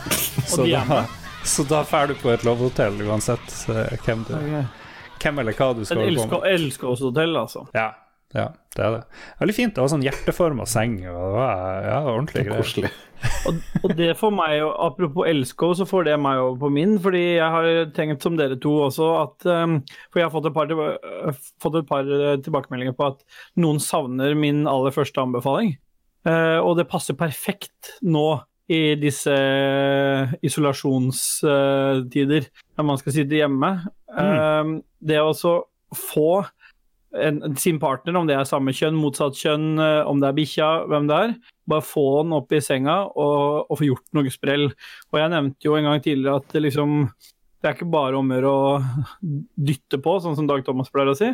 så, da, så da drar du på et lovhotell uansett eh, hvem, du, hvem eller hva du skal holde på med. hotell, altså. Ja, ja, det er det. Veldig fint. Det var sånn hjerteforma seng. Og det var ja, ordentlig greier. Koselig. Og, og det får meg jo, apropos elskov, så får det meg over på min. Fordi jeg har tenkt som dere to også at um, For jeg har fått et, par, øh, fått et par øh, tilbakemeldinger på at noen savner min aller første anbefaling. Uh, og det passer perfekt nå i disse isolasjonstider, når man skal sitte hjemme. Eh, det å så få en, sin partner, om det er samme kjønn, motsatt kjønn, eh, om det er bikkja, hvem det er. Bare få den opp i senga og, og få gjort noe sprell. Og jeg nevnte jo en gang tidligere at det liksom det er ikke bare om å gjøre å dytte på, sånn som Dag Thomas pleier å si,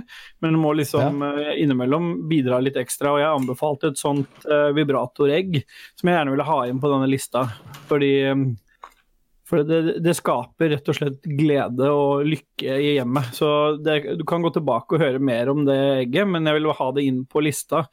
men du må liksom ja. innimellom bidra litt ekstra. Og jeg anbefalte et sånt uh, vibratoregg som jeg gjerne ville ha inn på denne lista. Fordi eh, for det, det skaper rett og slett glede og lykke i hjemmet. Så det, du kan gå tilbake og høre mer om det egget, men jeg vil ha det inn på lista.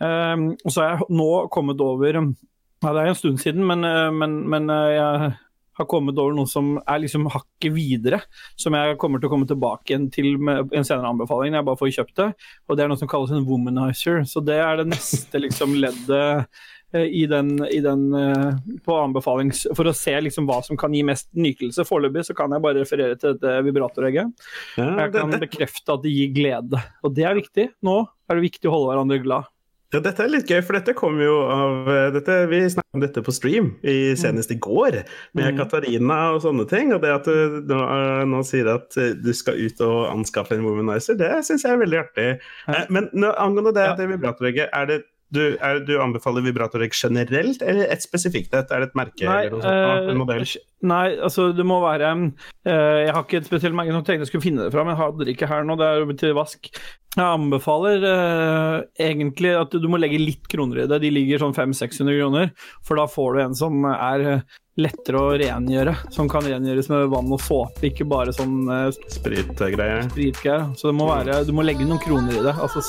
Um, og så er jeg nå kommet over ja, Det er en stund siden, men, eh, men, men eh, jeg har kommet over noe som er liksom hakket videre. Som jeg kommer til å komme tilbake igjen til med en senere anbefaling jeg bare får kjøpt det. Og det er noe som kalles en womanizer. Så det er det neste liksom leddet i den, i den eh, på anbefalings... For å se liksom hva som kan gi mest nytelse. Foreløpig så kan jeg bare referere til dette vibratoregget. Ja, Jeg kan det, det, bekrefte at det gir glede. Og det er viktig. Nå er det viktig å holde hverandre glad. ja, dette er litt gøy, for dette kom jo av eh, dette, Vi snakket om dette på stream i, senest i går, med Mm. Katarina og sånne ting. Og det at du nå, eh, nå sier at eh, du skal ut og anskaffe en womanizer, det syns jeg er veldig artig. Ja. Men angående det, det vibratoregget, er det du, er, du anbefaler vibratoregg generelt, eller et spesifikt et? Er det et merke eller noe sånt? Uh, En modell? Nei, altså det må være uh, Jeg har ikke et spesielt merke, nå tenkte jeg skulle finne det fram, men jeg hadde det ikke her nå. Det er til vask. Jeg anbefaler uh, egentlig at du må legge litt kroner i det. De ligger sånn 500-600 kroner, for da får du en som er eh, lettere å rengjøre. Som kan rengjøres med vann og såpe, ikke bare sånn uh, spritgreier. spritgreier. Så det må være, du må legge noen kroner i det. Altså,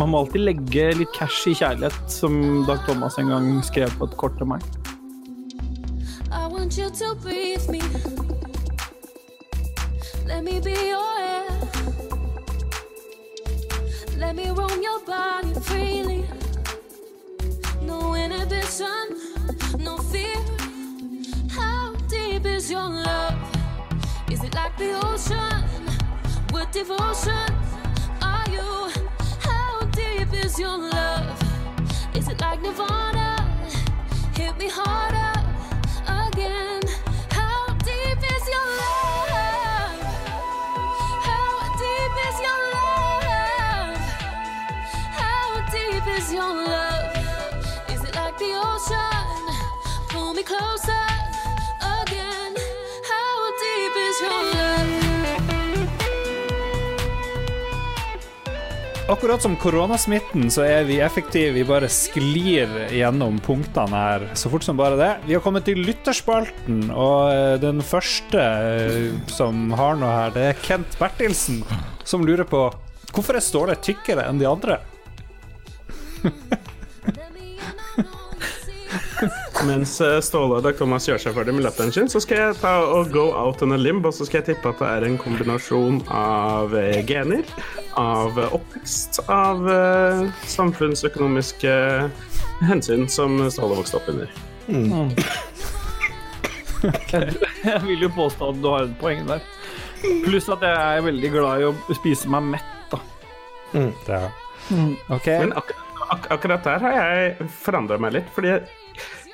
man må alltid legge litt cash i kjærlighet, som Dag Thomas en gang skrev på et kort til meg. I want you to breathe me. Let me be your air. Let me roam your body freely. No inhibition, no fear. Your love? Is it like the ocean? What devotion are you? How deep is your love? Is it like Nirvana? Hit me harder again. How deep is your love? How deep is your love? How deep is your love? Is it like the ocean? Pull me closer Akkurat som koronasmitten så er vi effektive. Vi bare sklir gjennom punktene her så fort som bare det. Vi har kommet til lytterspalten, og eh, den første eh, som har noe her, det er Kent Bertilsen, som lurer på hvorfor er Ståle tykkere enn de andre? [LAUGHS] Mens eh, Ståle og Dag Thomas gjør seg ferdig med latteren sin, så skal jeg ta og go out on a limb, og så skal jeg tippe at det er en kombinasjon av gener, av eh, oppvekst, av eh, samfunnsøkonomiske hensyn som Ståle vokste opp under. [LAUGHS] Jeg vil jo påstå at du har et poeng der. Pluss at jeg er veldig glad i å spise meg mett. da. Ja. Okay. Men ak ak akkurat der har jeg forandra meg litt, fordi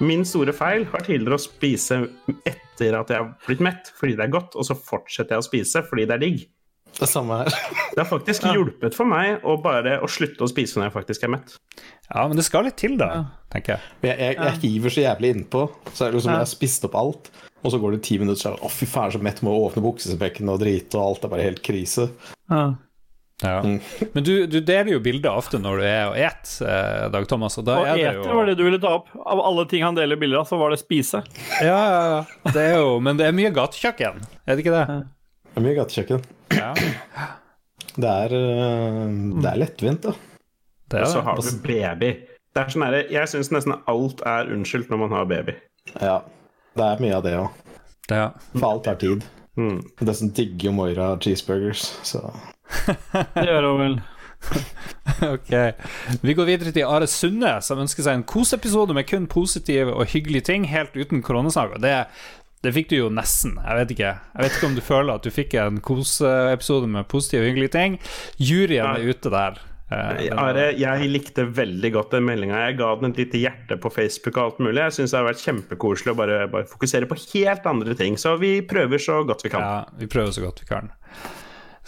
min store feil har tidligere å spise etter at jeg har blitt mett, fordi det er godt, og så fortsetter jeg å spise fordi det er digg. Det samme her. [LAUGHS] Det har faktisk hjulpet for meg å bare å slutte å spise når jeg faktisk er mett. Ja, men det skal litt til, da, tenker jeg. Jeg, jeg, jeg hiver så jævlig innpå. Så er det liksom jeg har spist opp alt, og så går det ti minutter, så er det å fy faen, så mett med å åpne buksesekken og drite, og alt er bare helt krise. Ja. Ja. [LAUGHS] Men du, du deler jo bilder ofte når du er og et, eh, Dag Thomas, og da Og er det jo var det du ville ta opp. Av alle ting han deler bilder av, så var det spise. Ja, ja, ja. Det er jo, men det er mye gatekjøkken, er det ikke det? Det er mye gatekjøkken. Ja, Det er, øh, det er lettvint, da. det Og så har du baby. Det er sånn her, jeg syns nesten alt er unnskyldt når man har baby. Ja, det er mye av det òg. Ja. For alt tar tid. Mm. Dessuten digger jo Moira cheeseburgers, så [LAUGHS] Det gjør hun vel. [LAUGHS] Ok. Vi går videre til Are Sunde, som ønsker seg en koseepisode med kun positive og hyggelige ting, helt uten koronasnakk. Det, det fikk du jo nesten. Jeg vet ikke Jeg vet ikke om du føler at du fikk en koseepisode med positive og hyggelige ting. Juryen er ute der. Eh, Are, jeg likte veldig godt den meldinga. Jeg ga den et lite hjerte på Facebook og alt mulig. Jeg syns det har vært kjempekoselig å bare, bare fokusere på helt andre ting. Så vi prøver så godt vi kan. Ja, vi prøver så godt vi kan.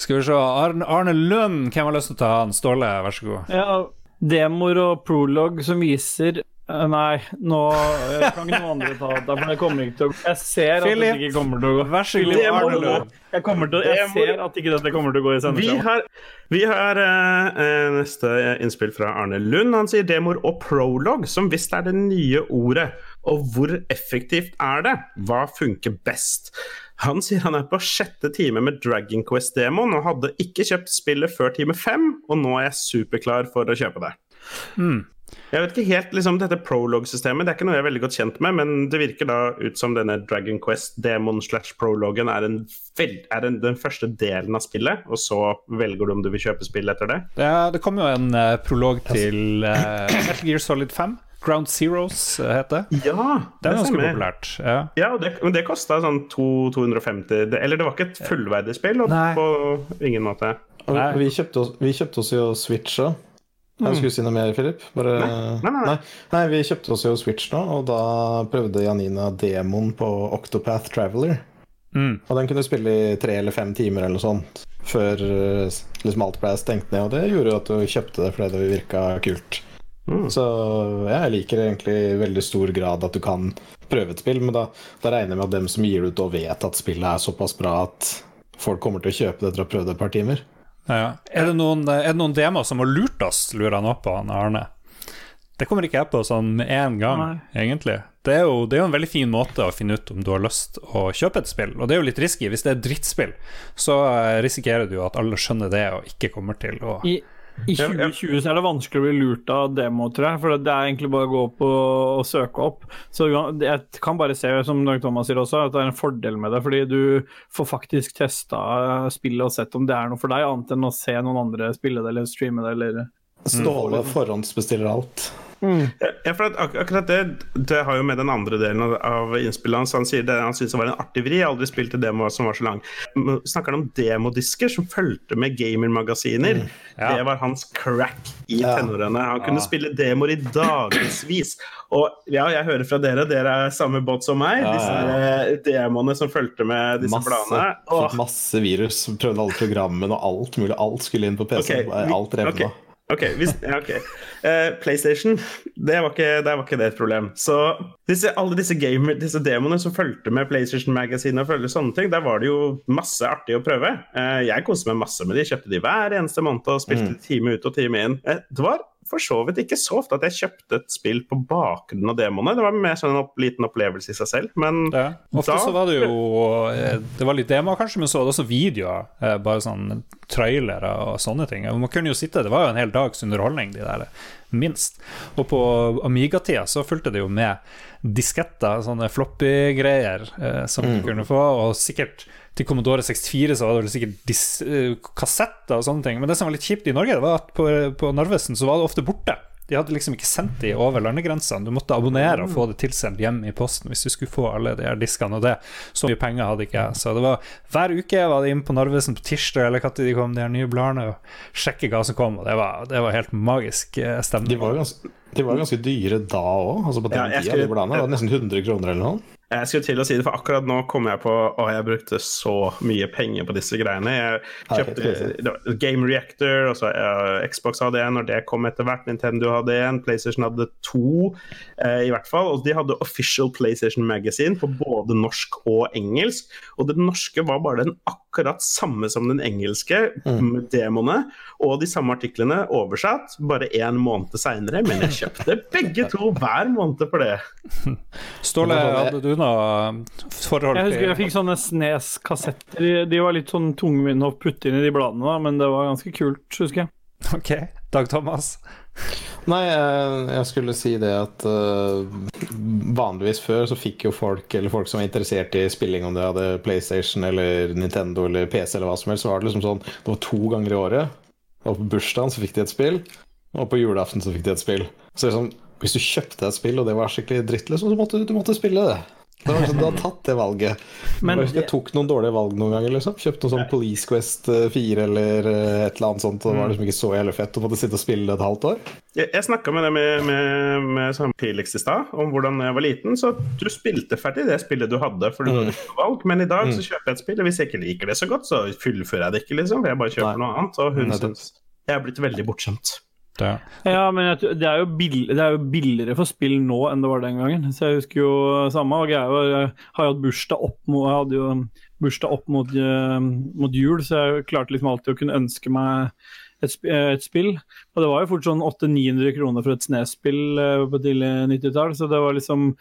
Skal vi se Arne, Arne Lund, hvem har lyst til å ta han? Ståle, vær så god. Ja, demoer og prolog som viser Nei, nå eh, kan ikke noen andre ta det, for det kommer ikke til å Jeg ser at Philip, dette ikke kommer til å gå. Vær så god, Arne. Jeg, kommer til, jeg ser at ikke dette kommer til å gå i Vi sendeskjema. har, vi har eh, eh, neste innspill fra Arne Lund. Han sier demoer og prolog, som visst er det nye ordet. Og hvor effektivt er det? Hva funker best? Han sier han er på sjette time med Dragon Quest-demoen og hadde ikke kjøpt spillet før time fem, og nå er jeg superklar for å kjøpe det. Jeg vet ikke helt, liksom Dette prolog-systemet det er ikke noe jeg er veldig godt kjent med, men det virker da ut som denne Dragon Quest-demon slash prologen er, en er en, den første delen av spillet, og så velger du om du vil kjøpe spill etter det. Ja, det kom jo en uh, prolog til uh, Metal Gear Solid 5. Ground Zeros eh, heter det. Ja, Det er ganske populært. Ja. Ja, og det, men det kosta sånn 250 det, Eller det var ikke et fullverdig spill, på ingen måte. Vi kjøpte, oss, vi kjøpte oss jo Switch òg. Jeg skulle si noe mer, Philip? Bare... Nei, nei, nei. nei, vi kjøpte oss jo Switch nå, og da prøvde Janina demoen på Octopath Traveler. Mm. Og den kunne du spille i tre eller fem timer eller noe sånt før eh, liksom alt ble stengt ned. Og det gjorde jo at du kjøpte det fordi det virka kult. Mm. Så jeg liker egentlig i veldig stor grad at du kan prøve et spill, men da, da regner jeg med at dem som gir det ut, og vet at spillet er såpass bra at folk kommer til å kjøpe det etter å ha prøvd det et par timer. Ja. Er, det noen, er det noen demoer som har lurt oss, lurer han opp på, han Arne? Det kommer ikke jeg på sånn med en gang, Nei. egentlig. Det er, jo, det er jo en veldig fin måte å finne ut om du har lyst å kjøpe et spill, og det er jo litt risky. Hvis det er drittspill, så eh, risikerer du jo at alle skjønner det og ikke kommer til å I, I 2020 så er det vanskelig å bli lurt av demo, tror jeg. For det er egentlig bare å gå opp og, og søke opp. Så jeg kan bare se, som Dag Thomas sier også, at det er en fordel med det. Fordi du får faktisk testa spillet og sett om det er noe for deg, annet enn å se noen andre spille det eller streame det eller Ståle forhåndsbestiller alt. Ja, for at ak akkurat det Det har jo med den andre delen av, av innspillet hans. Han sier det han syntes var en artig vri. Jeg har aldri spilt en demo som var så lang. Snakker han om demodisker som fulgte med gamermagasiner? Ja. Det var hans crack i Ja. tenårene. Han kunne spille demoer i dagevis. Og ja, jeg hører fra dere, dere er samme båt som meg. Ja, Disse ja, eh, demoene som fulgte med disse Masse, bladene. Åh, masse virus, prøvde alle programmene og alt mulig. Alt skulle inn på PC. Ok, vi- alt revna. ok. Ok, hvis, [LAUGHS] ja, okay. Uh, PlayStation, det var ikke, det var ikke det et problem. Så disse, alle disse, gamer, disse demoene som fulgte med PlayStation Magazine og følte sånne ting, der var det jo masse artig å prøve. Uh, jeg koste meg masse med de, kjøpte de hver eneste måned og spilte time ut og time inn. Uh, det var for så vidt ikke så ofte at jeg kjøpte et spill på bakgrunn av demoene. Det var mer sånn en opp, liten opplevelse i seg selv, men Ja. Ofte da- så var det jo eh, Det var litt demoer, kanskje, men så var det også videoer. eh, Bare sånn trailere og sånne ting. Man kunne jo sitte Det var jo en hel dags underholdning, de der, minst. Og på Amiga-tida så fulgte det jo med disketter, sånne floppy-greier, eh, som du kunne få. Og sikkert til Commodore 64 så var det vel sikkert dis eh, kassetter og sånne ting. Men det som var litt kjipt i Norge, det var at på, på Narvesen så var det ofte borte. De hadde liksom ikke sendt de over landegrensene. Du måtte abonnere og få det tilsendt hjem i posten hvis du skulle få alle de her diskene. Og det Så mye penger hadde ikke jeg. Så det var hver uke var det inne på Narvesen på tirsdag eller når de kom, de her nye bladene, og sjekke hva som kom. Og det var, det var helt magisk stemning. De var jo ganske, de var ganske dyre da òg. Altså på den Ja, tida, de bladene. Det var nesten 100 kroner eller noe. Jeg skulle til å si det, for akkurat nå kom jeg på Å, jeg brukte så mye penger på disse greiene. Jeg kjøpte. Game Reactor, og så eh, Xbox hadde en, og det kom etter hvert. Nintendo hadde en, PlayStation hadde to, uh, i hvert fall. Og de hadde Official PlayStation Magazine på både norsk og engelsk. Og den norske var bare den akkurat samme som den engelske, med demoene, og de samme artiklene oversatt, bare én måned seinere. Men jeg kjøpte begge to hver måned for det. [LAUGHS] Ståle, hadde du noe forhold Jeg husker jeg fikk sånne Snes-kassetter. De- De var litt sånn tungvinte å putte inn i de bladene, da, men det var ganske kult, husker jeg. Ok, Dag Thomas? Nei, jeg, skulle si det at øh, vanligvis før så fikk jo folk, eller folk som var interessert i spilling, om de hadde PlayStation eller Nintendo eller PC eller hva som helst, så var det liksom sånn Det var to ganger i året. Og på bursdagen så fikk de et spill, og på julaften så fikk de et spill. Så liksom, hvis du kjøpte et spill, og det var skikkelig dritt, liksom, så måtte du, du måtte spille det. Det var sånn, du har tatt det valget. Men- jeg, jeg tok noen dårlige valg noen ganger. liksom Kjøpte noe sånn Police Quest eh, 4 eller eh, et eller annet sånt. Og det var liksom ikke så jævlig fett å måtte sitte og spille det et halvt år. Jeg, jeg snakka med deg med, med, med sånn Felix i stad, om hvordan jeg var liten. Så du spilte ferdig det spillet du hadde, for du hadde ikke valg. Men i dag så kjøper jeg et spill, og hvis jeg ikke liker det så godt, så fullfører jeg det ikke, liksom. Jeg bare kjøper Nei. noe annet. Og hun syns jeg er blitt veldig bortskjemt. Ja. Ja, men det, er bill, det er jo billigere for spill nå enn det var den gangen. Så jeg husker jo samme. Og jeg, var- jeg har jo hatt bursdag opp mot, jeg hadde jo bursdag opp mot, eh, mot jul, så jeg klarte liksom alltid å kunne ønske meg et, eh, et spill. Og det var jo fort sånn 800-900 kroner for et Snes-spill eh, på tidlig 90-tall, så det var liksom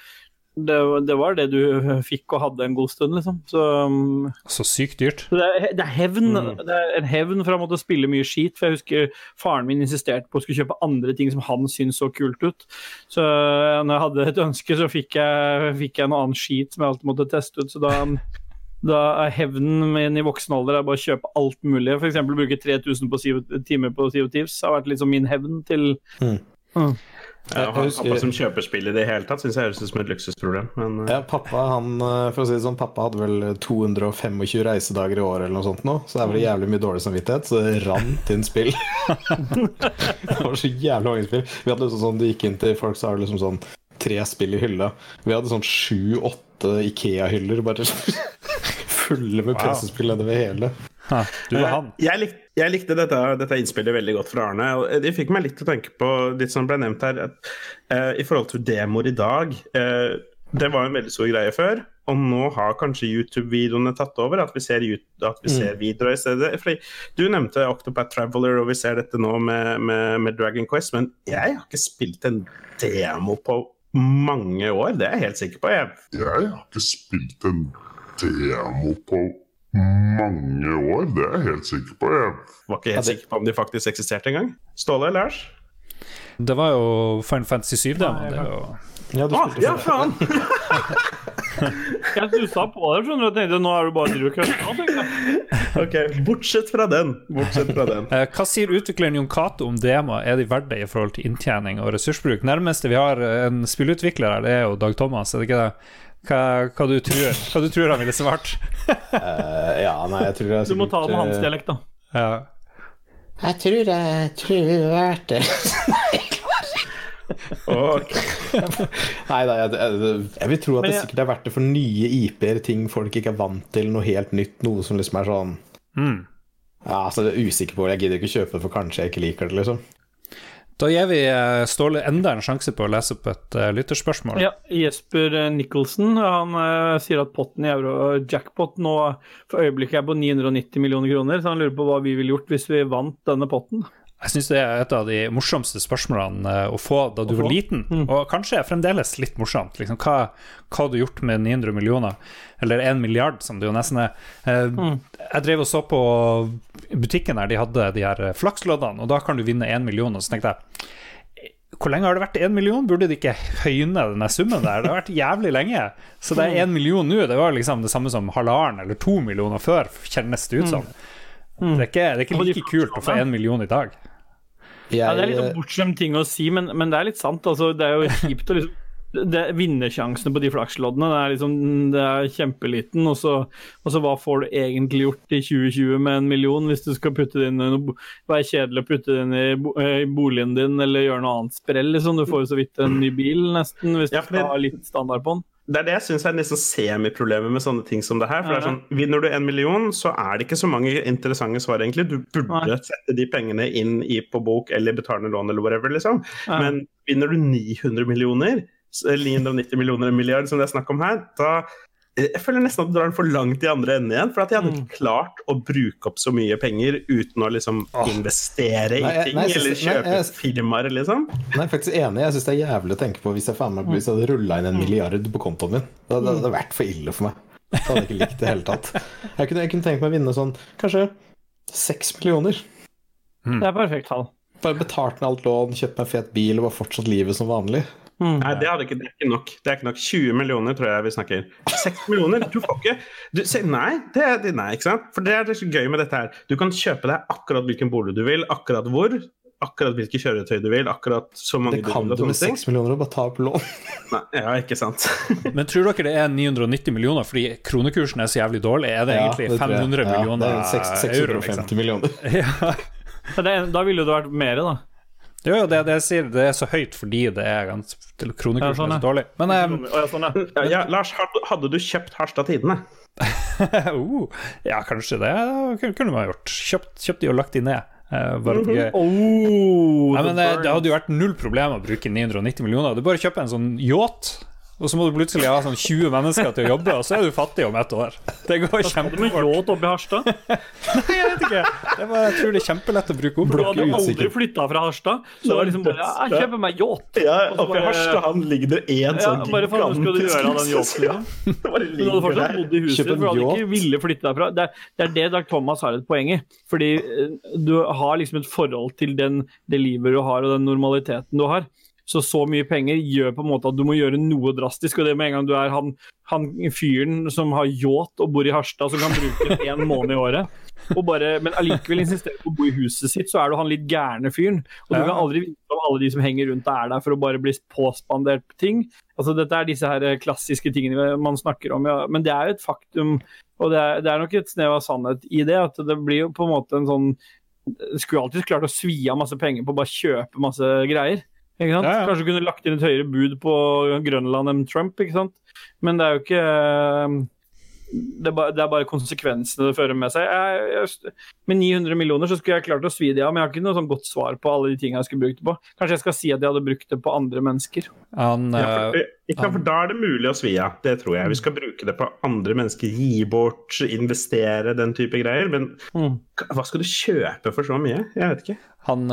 det, det var det du [LAUGHS] fikk og hadde en god stund, liksom. Så um, Så sykt dyrt. så det er, det er hevn. Mm. Det er en hevn for å måtte spille mye skit. For jeg husker faren min insisterte på å skulle kjøpe andre ting som han syntes så kult ut. Så øh, når jeg hadde et ønske, så fikk jeg, fikk jeg noe annet skit som jeg alltid måtte teste ut. Så da, da er hevnen min i voksen alder er bare å kjøpe alt mulig. F.eks. bruke 3000 på timer på of Thieves har vært liksom min hevn til Ja, Jeg har husker- pappa som kjøper spill i det hele tatt, syns jeg høres ut som et luksusproblem. Men eh, Ja, pappa han, eh, for å si det sånn, pappa hadde vel 225 reisedager i året eller noe sånt nå, så det er vel jævlig mye dårlig samvittighet, så det rant inn spill. [LAUGHS] det var så jævlig mange spill. Vi hadde liksom sånn, Du gikk inn til folk, så har du liksom sånn tre spill i hylla. Vi hadde sånn sju-åtte Ikea-hyller bare [LAUGHS] fulle med Wow. PC-spill nedover hele. Du og han. Eh, Jeg, lik, jeg likte dette, dette innspillet veldig godt fra Arne. og Det fikk meg litt til å tenke på litt som ble nevnt her, at uh, i forhold til demoer i dag Uh, Det var en veldig stor greie før, og nå har kanskje YouTube-videoene tatt over. At vi ser, at vi ser videoer i stedet. Fordi Du nevnte Octopath Traveler, og vi ser dette nå med, med, med Dragon Quest, men jeg har ikke spilt en demo på mange år, det er jeg helt sikker på. Jeg, Jeg har ikke spilt en demo på mange år, det er jeg helt sikker på. Jeg var ikke helt sikker på om de faktisk eksisterte engang. Ståle, Lars? Det var jo Final Fantasy 7-demo. Det er jo Ja, du ah, ja, faen! [LAUGHS] Jeg stussa på det, skjønner du. Jeg tenkte nå er du bare driver jeg. Ok, Bortsett fra den. Bortsett fra den. Eh, Hva sier utvikleren Jon Cato om demo Er de verdt det i forhold til inntjening og ressursbruk? Nærmeste vi har en spillutvikler her, det er jo Dag Thomas, er det ikke det? Hva, hva, du tror, hva du tror han ville svart? uh, ja, nei, jeg tror jeg sikkert, Du må ta det med hans eh, dialekt, da. Ja. Jeg tror jeg tror er verdt det. Nei da, jeg, jeg, jeg vil tro at det sikkert er verdt det for nye IP-er, ting folk ikke er vant til, noe helt nytt, noe som liksom er sånn Mm. Ja, altså, jeg er usikker på. Jeg gidder ikke kjøpe det, for kanskje jeg ikke liker det, liksom. Da gir vi eh, Ståle enda en sjanse på å lese opp et eh, lytterspørsmål. Ja, Jesper eh, Nicholson han uh, sier at potten i euro-jackpot nå for øyeblikket er på 990 millioner kroner, så han lurer på hva vi ville gjort hvis vi vant denne potten. Jeg syns det er et av de morsomste spørsmålene å få da du var liten, og kanskje er fremdeles litt morsomt. Liksom, hva, hva har du gjort med 900 millioner, eller én milliard, som det jo nesten er. Eh, Jeg drev og så på butikken der de hadde de her eh, flaksloddene, og da kan du vinne én million, og så tenkte jeg hvor lenge har det vært én million? Burde de ikke høyne denne summen der? Det har vært jævlig lenge. Så det er én million nå, det var liksom det samme som halvannen eller to millioner før, kjennes det ut som. Det er ikke, det er ikke like kult å få én million i dag. Jeg, Ja, det er litt sånn bortskjemt ting å si, men, men det er litt sant. Altså, det er jo kjipt å liksom det, Vinnersjansene på de flaksloddene det er, liksom, det er kjempeliten. Og så, og så hva får du egentlig gjort i 2020 med en million, hvis du skal putte det inn i noe Være kjedelig å putte det inn i, bo- eh, i boligen din eller gjøre noe annet sprell. Liksom. Du får jo så vidt en ny bil, nesten, hvis du skal ha litt standard på den. Det er det jeg syns er nesten semiproblemet med sånne ting som det her. For det er sånn, Vinner du en million, så er det ikke så mange interessante svar, egentlig. Du burde sette de pengene inn i på bok eller betalende lån eller whatever, liksom. Men vinner du 900 millioner, 990 millioner, en milliard, som det er snakk om her, da jeg føler nesten at du drar den for langt i andre enden igjen. For at jeg hadde Mm. ikke klart å bruke opp så mye penger uten å liksom investere i Nei, jeg- ting, nei, jeg eller kjøpe nei, jeg- firmaer, liksom. Nei, faktisk enig. Jeg syns det er jævlig å tenke på hvis jeg, faen meg, hvis jeg hadde rulla inn en milliard på kontoen min. Det hadde, det hadde vært for ille for meg. Det hadde jeg ikke likt i det hele tatt. Jeg kunne, jeg kunne tenkt meg å vinne sånn kanskje seks millioner. Det er perfekt tall. Bare betalt ned alt lån, kjøpt meg en fet bil og bare fortsatt livet som vanlig. Nei, det, hadde ikke, det er ikke nok. Det er ikke nok. 20 millioner tror jeg vi snakker. 6 millioner? Du får ikke du, se, Nei, det, nei, ikke sant? For det er det så gøy med dette her. Du kan kjøpe deg akkurat hvilken bolig du vil, akkurat hvor, akkurat hvilke kjøretøy du vil, akkurat så mange Det kan vil, du med 6 millioner og bare ta opp lån. Nei, ja, ikke sant. [LAUGHS] Men tror dere det er 990 millioner fordi kronekursen er så jævlig dårlig? Er det Ja, egentlig det tror jeg. 500 Ja, millioner det er seks- euro? 650 Liksom? millioner. [LAUGHS] Ja. [LAUGHS] Da ville det vært mer, da. Det er jo det, det jeg sier, det er så høyt fordi det er ganske kronekursen Ja, sånn, er så dårlig. Men um, ja, sånn, ja. Ja, Lars, hadde, du kjøpt Harstad Tidende? uh, [LAUGHS] ja, kanskje det kunne- kunne man gjort. Kjøpt, kjøpt de og lagt de ned. Uh, bare for gøy. Oh, Nei, men det, det hadde jo vært null problem å bruke 990 millioner. Du bare kjøper en sånn yacht, og så må du plutselig ha sånn 20 mennesker til å jobbe, og så er du fattig om ett år. Det går du kjempefort. yacht i Harstad? [LAUGHS] Nei, jeg vet ikke. Det var, jeg tror det er kjempelett å bruke opp. Du hadde jo aldri flytta fra Harstad. Så det var liksom bare ja, Jeg kjøper meg yacht. Ja, Og så oppe i bare- Harstad ligger det én Ja, sånn bare faen, skal du gjøre av den yachten? Ja, [LAUGHS] bare du hadde fortsatt bodd i huset, for du hadde ikke ville flytte derfra. Det er, det er det Dag Thomas har et poeng i. Fordi eh, du har liksom et forhold til den, det livet du har, og den normaliteten du har. Så så mye penger gjør på en måte at du må gjøre noe drastisk. Og det med en gang du er han, han fyren som har yacht og bor i Harstad, som kan bruke [LAUGHS] én måned i året, bare, men allikevel insisterer på å bo i huset sitt, så er du han litt gærne fyren. Og du kan aldri vite om alle de som henger rundt deg, er der for å bare bli påspandert ting. Altså, dette er disse her klassiske tingene man snakker om, ja. men det er jo et faktum. Og det er, det er nok et snev av sannhet i det. at Det blir jo på en måte en sånn Skulle alltid klart å svi av masse penger på å bare kjøpe masse greier. Ikke sant? Ja, ja. Kanskje kunne lagt inn et høyere bud på Grønland enn Trump, ikke sant. Men det er jo ikke det er, bare, det er bare konsekvensene det fører med seg. Jeg, jeg, med 900 millioner så skulle jeg klart å svi det av, men jeg har ikke noe sånn godt svar på alle de tingene jeg skulle brukt det på. Kanskje jeg skal si at jeg hadde brukt det på andre mennesker. Han, Ja, eh, for, ikke, for da er det mulig å svi av, det tror jeg. Vi skal bruke det på andre mennesker, gi bort, investere, den type greier. Men Mm. hva skal du kjøpe for så mye? Jeg vet ikke. Han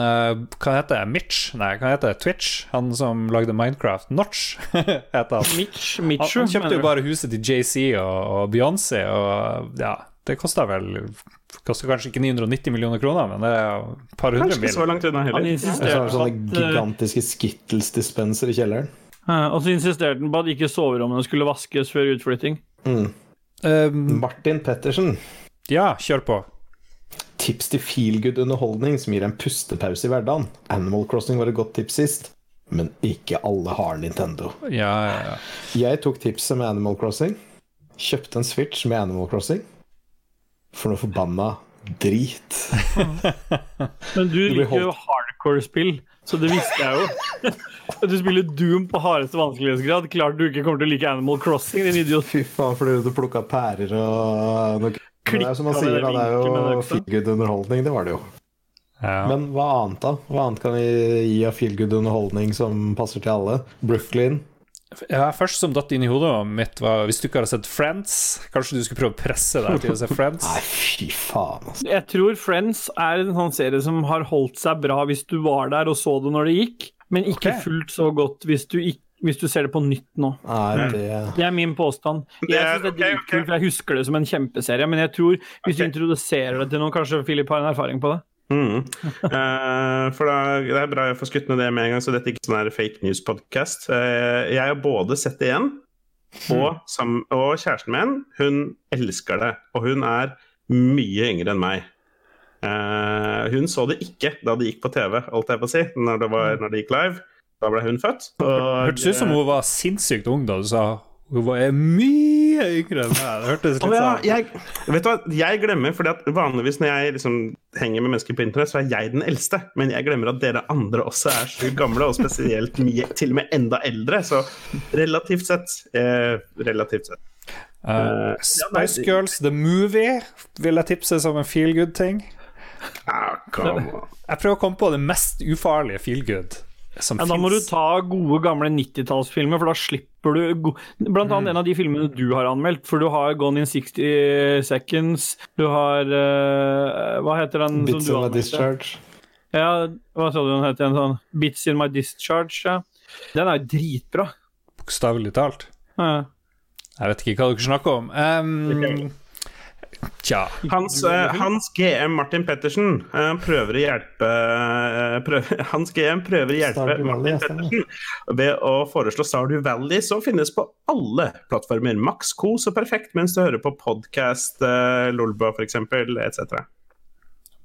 kan hete? Mitch? Nei, kan hete? Twitch? Han som lagde Minecraft? Notch, [LAUGHS] heter han. Mitch, Han, Mitchu, han kjøpte jo bare huset til JC og, og Beyoncé, og ja, det kosta vel Koster kanskje ikke 990 millioner kroner, men det er jo et par hundre Kanskje ikke så mil. langt unna Han heller. Han insisterte på sånne at eh, gigantiske Skittles-dispenser i kjelleren. Eh, Og så insisterte han på at ikke soverommene skulle vaskes før utflytting. Mm. Um, Martin Pettersen. ja, kjør på. Tips til feelgood underholdning som gir en pustepause i hverdagen. Animal Crossing var et godt tips sist, men ikke alle har Nintendo. Ja, ja, ja. Jeg tok tipset med Animal Crossing. Kjøpte en Switch med Animal Crossing. For noe forbanna drit. [LAUGHS] Men du blir liker jo hardcore-spill, så det visste jeg jo. [LAUGHS] At du spiller Doom på hardeste vanskelighetsgrad. Klart du ikke kommer til å like Animal Crossing, din idiot. Fy faen, fordi du plukka pærer og noe Det er jo som man sier, da, det er jo feelgood underholdning. Det var det jo. ja. Men hva annet, da? Hva annet kan vi gi av feelgood underholdning som passer til alle? Brooklyn. Ja, først som datt inn i hodet mitt, var hvis du ikke hadde sett Friends Kanskje du skulle prøve å presse deg til å se Friends? [LAUGHS] Nei, fy faen, altså. Jeg tror Friends er en sånn serie som har holdt seg bra hvis du var der og så det når det gikk, men ikke okay. fullt så godt hvis du, ikk- hvis du ser det på nytt nå. Nei, det Det er min påstand. Jeg synes det er dritkult, okay, okay. for jeg husker det som en kjempeserie, men jeg tror hvis du introduserer det til noen, kanskje Philip har en erfaring på det? Mm. Uh, for da, Det er bra jeg får skutt ned det med en gang, så dette er ikke sånn her fake news-podkast. jeg har både sett det igjen, og, sam, og kjæresten min hun elsker det. Og hun er mye yngre enn meg. Uh, hun så det ikke da det gikk på TV, holdt jeg på å si, når det, var, når det gikk live. Da ble hun født. Og, Hørtes ut som hun var sinnssykt ung da du sa hun var mye yngre enn meg. Det hørtes litt sånn ja, jeg, vet du hva, jeg glemmer, fordi at vanligvis når jeg liksom henger med mennesker på internett, så er jeg den eldste. Men jeg glemmer at dere andre også er så gamle, og spesielt mye, til og med enda eldre. Så relativt sett eh, Relativt sett. Uh, Spice Girls The Movie vil jeg tipse som en feel good-ting. Ah. Jeg prøver å komme på det mest ufarlige feel good som Ja, da må du ta gode, gamle 90-tallsfilmer, for da slipper du Blant annet en av de filmene du har anmeldt, for du har Gone in 60 Seconds, du har uh, Hva heter den Bits som du anmeldte? Bits in my discharge. Ja, hva sa du den het igjen? Sånn Bits in my discharge, ja. Den er jo dritbra. Bokstavelig talt. Ja. Jeg vet ikke hva dere snakker om. Um, tja. Hans, eh, Hans GM Martin Pettersen eh, prøver å hjelpe eh, prøver, [LAUGHS] Hans GM prøver å hjelpe Valley, Martin. Pettersen ved å foreslå Stardew Valley, som finnes på alle plattformer. Maks kos og perfekt mens du hører på podkast, uh, Lolbua f.eks., etc.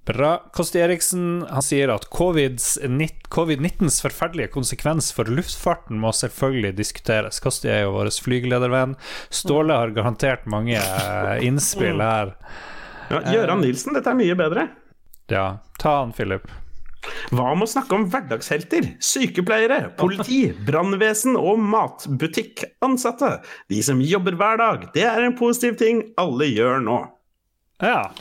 Bra. Kosti Eriksen han sier at covid-s nitt- covid-19s forferdelige konsekvens for luftfarten må selvfølgelig diskuteres. Kosti er jo vår flygeledervenn. Ståle har garantert mange eh, innspill her. Ja, Gøran Nilsen, dette er mye bedre. Ja, ta han, Philip. Hva med å snakke om hverdagshelter? Sykepleiere, politi, brannvesen og matbutikkansatte. De som jobber hver dag. Det er en positiv ting alle gjør nå. Ja.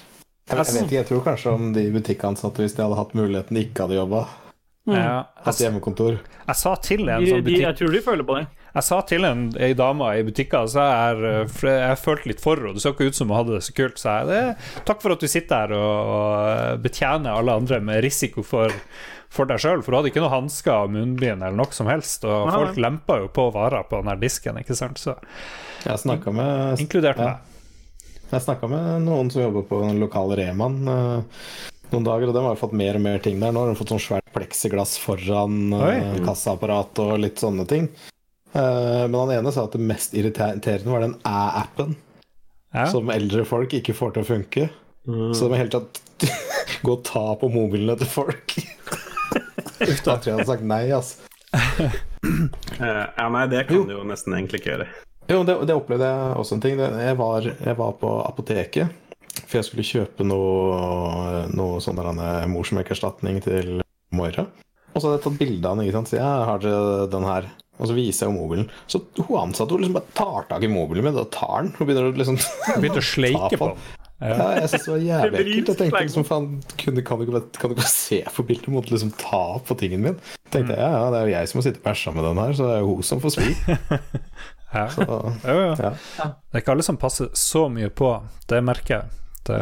Jeg, jeg vet ikke, jeg tror kanskje om de butikkansatte, hvis de hadde hatt muligheten, ikke hadde jobba. ja. Hatt hjemmekontor. jeg sa til en sånn butikk jeg tror de føler på det. Jeg sa til en ei dame i butikken så jeg, for jeg følte litt for henne. Det så ikke ut som hun hadde det så kult. Så jeg det, takk for at du sitter her og, og betjener alle andre med risiko for, for deg sjøl. For hun hadde ikke noe hansker og munnbind eller noe som helst. Og Nei, folk lempa jo på varer på den her disken, ikke sant. Så Jeg snakka med, inkludert ja, meg. Jeg snakket med noen som jobber på den lokale Reman eh, noen dager, og de har fått mer og mer ting der. Nå har de fått sånn svært pleksiglass foran eh, Oi. kassaapparat og litt sånne ting. Eh, men han ene sa at det mest irriterende var den æ-appen, Ja. som eldre folk ikke får til å funke. Så de må hele tatt gå og ta på mobilene til folk. [LAUGHS] Da tror jeg hadde sagt nei, altså. [LAUGHS] Eh, ja, nei, det kan du jo nesten egentlig ikke gjøre. Jo, det, det opplevde jeg også en ting. Jeg, var, jeg var på apoteket, for jeg skulle kjøpe noe, noe sånn morsmelkerstatning til Moira. Og så hadde jeg tatt bilde av den. ikke sant? Så jeg har den her. Og så viser jeg jo mobilen. Så hun ansatte hun liksom bare tar tak i mobilen min og tar den. Hun begynner å liksom Begynte å sleike [LAUGHS] på den. Ja, jeg synes det var jævlig ekkelt. Jeg tenkte liksom, faen, kan, du ikke, kan du ikke se på bildet? Du måtte liksom ta på tingen min. tenkte jeg, ja, ja, det er jo jeg som må sitte og bæsje med den her, så det er jo hun som får svi. [LAUGHS] Ja. Så, Jo, jo. ja. Det er ikke alle som passer så mye på. Det merker jeg. Det,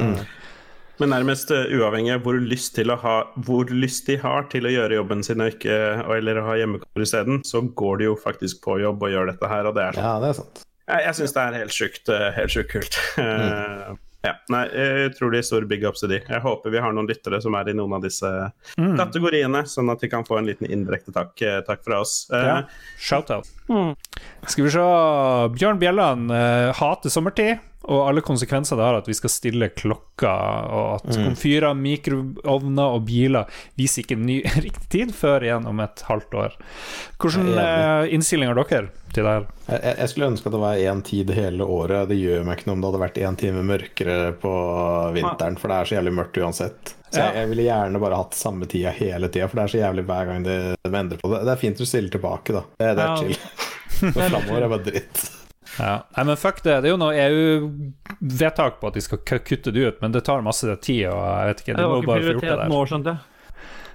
Men nærmest eh, uavhengig av hvor lyst, til å ha, hvor lyst de har til å gjøre jobben sin og ikke, eller å ha hjemmekontor isteden, så går de jo faktisk på jobb og gjør dette her, og det er sånn. ja, det er sant. Jeg, jeg syns det er helt sjukt, eh, helt sjukt kult. Eh, Ja, nei, utrolig stor big up til de. Jeg håper vi har noen lyttere som er i noen av disse kategoriene, sånn at de kan få en liten indirekte takk, eh, takk fra oss. Eh, Ja. Shout-out. Skal vi se Bjørn Bjelland uh, hater sommertid, og alle konsekvenser det har at vi skal stille klokka, og at komfyrer, mikroovner og biler viser ikke ny [LAUGHS] riktig tid før igjen om et halvt år. Hvordan uh, er eh, innstilling har dere til det her? Jeg, jeg- skulle ønske at det var én tid hele året. Det gjør meg ikke noe om det hadde vært én time mørkere på vinteren, for det er så jævlig mørkt uansett. Så jeg, jeg ville gjerne bare hatt samme tida hele tida, for det er så jævlig hver gang de, de endrer på det. Det er fint å stille tilbake, da. Det, det er Ja. chill. [LAUGHS] Men framover er bare dritt. Ja. Nei, men fuck det. Det er jo noe EU-vedtak på at de skal kutte det ut, men det tar masse tid, og jeg vet ikke, Det de må bare få gjort det der. nå, skjønte jeg.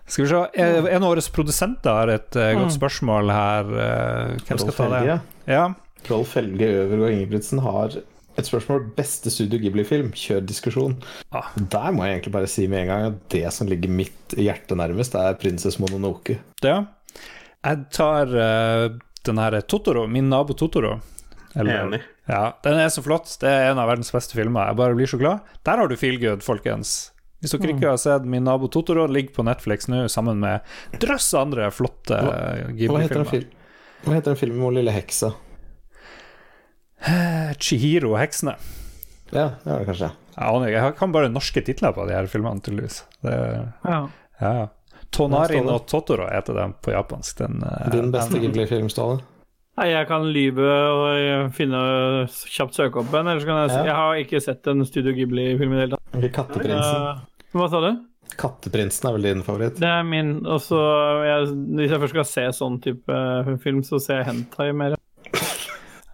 Skal vi se, eh, En av våre produsenter har et uh, godt spørsmål her. Uh, Hvem skal ta det? Ja. Rolf Helge Øvergård Ingebrigtsen har et spørsmål. Beste Studio Ghibli-film? Kjør diskusjon. Ah. Der må jeg egentlig bare si med en gang at det som ligger mitt hjerte nærmest, er 'Prinsess Mononoke'. Ja. Jeg tar uh, den her Totoro, min nabo Totoro. Enig. Ja, den er så flott. Det er en av verdens beste filmer. Jeg bare blir så glad. Der har du feel good, folkens. Hvis dere Mm. ikke har sett Min nabo Totoro, ligger på Netflix nå sammen med drøss andre flotte Hva heter den Ghibli-filmer. Hva heter den filmen om lille heksa? Chihiro Chihiro heksene. Ja, det er det kanskje. Jeg aner ikke. Jeg kan bare norske titler på de her filmene, tydeligvis. Det, Ja. ja. Tonarin og Totoro heter den på japansk. Den, eh, Din beste Ghibli-film, Ståle? Nei, jeg kan lyve og finne kjapt søke opp en, eller så kan jeg Ja. Jeg har ikke sett en Studio Ghibli-film i det hele tatt. Katteprinsen. Eh, hva sa du? Katteprinsen er vel din favoritt? Det er min. Og så jeg- Hvis jeg først skal se sånn type eh, film, så ser jeg hentai mer.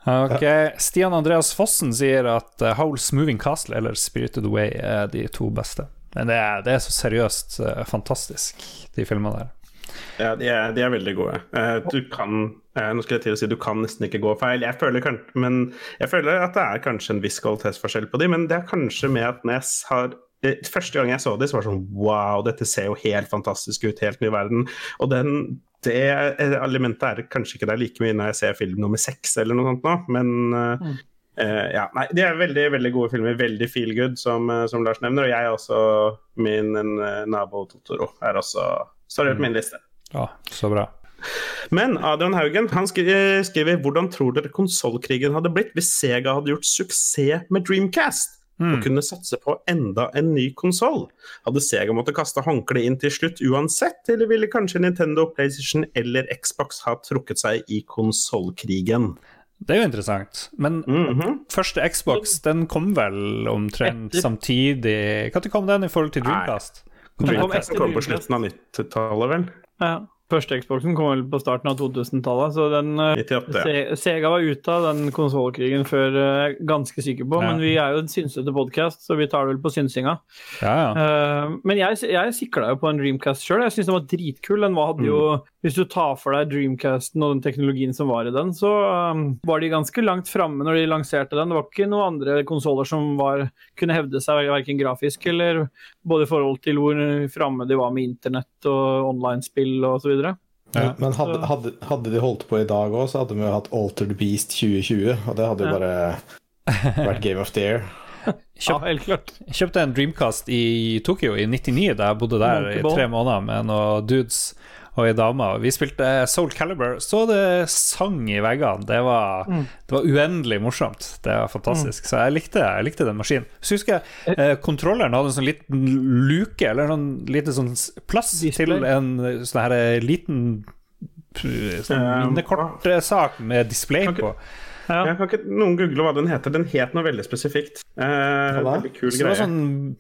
Ok, Stian Andreas Fossen sier at uh, Howl's Moving Castle eller Spirited Away er de to beste. Men det er, det er så seriøst eh, fantastisk, de filmene der. Ja, de er, de er veldig gode. Eh, Du kan eh, Nå skal jeg til å si du kan nesten ikke gå feil. Jeg føler, men jeg føler at det er kanskje en viss kvalitetsforskjell på de, men det er kanskje med at Nes har eh, Første gang jeg så de, så var det sånn Wow, dette ser jo helt fantastisk ut. Helt ny verden. Og den, det elementet er kanskje ikke der like mye når jeg ser film nummer seks eller noe sånt nå, men mm. eh, ja, nei, De er veldig veldig gode filmer. Veldig feel good, som, eh, som Lars nevner. Og jeg er også Min eh, nabo Totoro er også står på min liste. Ja, så bra. Men Adrian Haugen han skriver hvordan tror dere konsollkrigen hadde blitt hvis Sega hadde gjort suksess med Dreamcast? Og kunne satse på enda en ny konsoll? Hadde Sega måttet kaste håndkleet inn til slutt uansett, eller ville kanskje Nintendo, PlayStation eller Xbox ha trukket seg i konsollkrigen? Det er jo interessant. Men Mhm. første Xbox, den kom vel omtrent Etter. samtidig Når kom den i forhold til Dreamcast? Den kom Dreamcast etter kom på slutten av 90-tallet, vel? Ja. Første Xboxen kom vel på starten av 2000-tallet, så den 98. ja. Se- Sega var ute av den konsollkrigen før, uh, ganske sikker på, Ja. men vi er jo en synsete podkast, så vi tar det vel på synsinga. Ja, ja. Uh, men jeg, jeg sikla jo på en Dreamcast sjøl. Jeg syns den var dritkul. Den var, hadde jo, Hvis du tar for deg Dreamcasten og den teknologien som var i den, så um, var de ganske langt framme når de lanserte den. Det var ikke noen andre konsoller som var, kunne hevde seg verken grafisk eller både i forhold til hvor framme de var med internett og online-spill osv. Ja. Men hadde, hadde, hadde de holdt på i dag òg, så hadde vi jo hatt Altered Beast 2020, og det hadde jo Ja. bare [LAUGHS] vært Game of the Year. Ja, Kjøpt, helt klart. jeg kjøpte en Dreamcast i Tokyo i 99, da jeg bodde der i tre måneder med noen dudes og ei dame. Vi spilte Soul Calibur, så det sang i veggene. Det var, det var uendelig morsomt. Det var fantastisk. Så jeg likte, jeg likte den maskinen. Så husker jeg eh, kontrolleren hadde en sånn liten luke, eller sånn liten sånn plass Display. til en sånn her eh, liten sånn minnekortsak med display på. Ja. Jeg kan ikke noen google hva den heter. Den het noe veldig spesifikt. Eh, veldig kul greie. sånn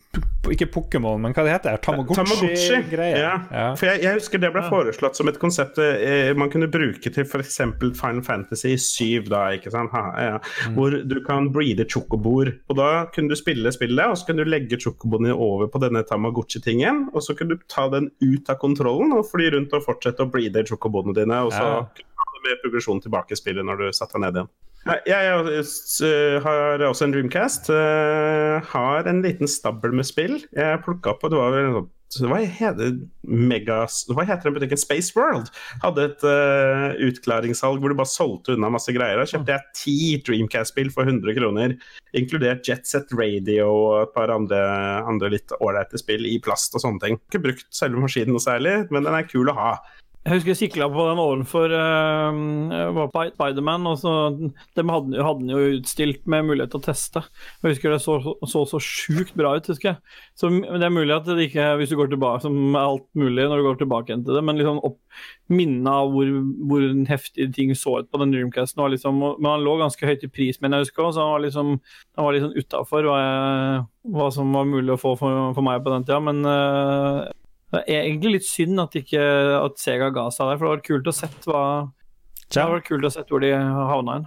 Ikke Pokémon, men hva det heter det? Tamagotchi-greie. Ja. Ja. For jeg, jeg husker det ble foreslått som et konsept eh, man kunne bruke til f.eks. Final Fantasy 7, da, ikke sant? Ha, ja. Mm. Hvor du kan breede chocoboer. Og da kunne du spille spillet, og så kunne du legge chocoboene over på denne Tamagotchi-tingen, og så kunne du ta den ut av kontrollen og fly rundt og fortsette å breede chocoboene dine, og så Ja. kunne du ha det med progresjon tilbake i spillet når du satte deg ned igjen. Jeg, jeg, har også en Dreamcast. eh, har en liten stabel med spill. Jeg plukka og det var en hva heter, Megas, hva heter den butikken? Space World hadde et uh, utklaringssalg hvor du bare solgte unna masse greier. Da kjøpte jeg ti Dreamcast-spill for 100 kroner, inkludert Jet Set Radio og et par andre, andre litt ålreite spill i plast og sånne ting. Ikke brukt selve maskinen noe særlig, men den er kul å ha. Jeg husker jeg sikla på den ovenfor uh, var på Spiderman, de hadde, hadde den jo utstilt med mulighet til å teste. Jeg husker det så så, så sjukt bra ut, husker jeg. Så det er mulig at det ikke hvis du går tilbake som er alt mulig når du går tilbake til det, men liksom opp minnet av hvor, hvor heftig ting så ut på den Dreamcasten. Liksom, men han lå ganske høyt i pris, men jeg husker også, så han var liksom han litt sånn utafor hva, hva som var mulig å få for, for meg på den tida, men eh, det er egentlig litt synd at, ikke, at Sega ga seg der, for det var kult å sett hva det Tja. var kult å sett hvor de havna hen.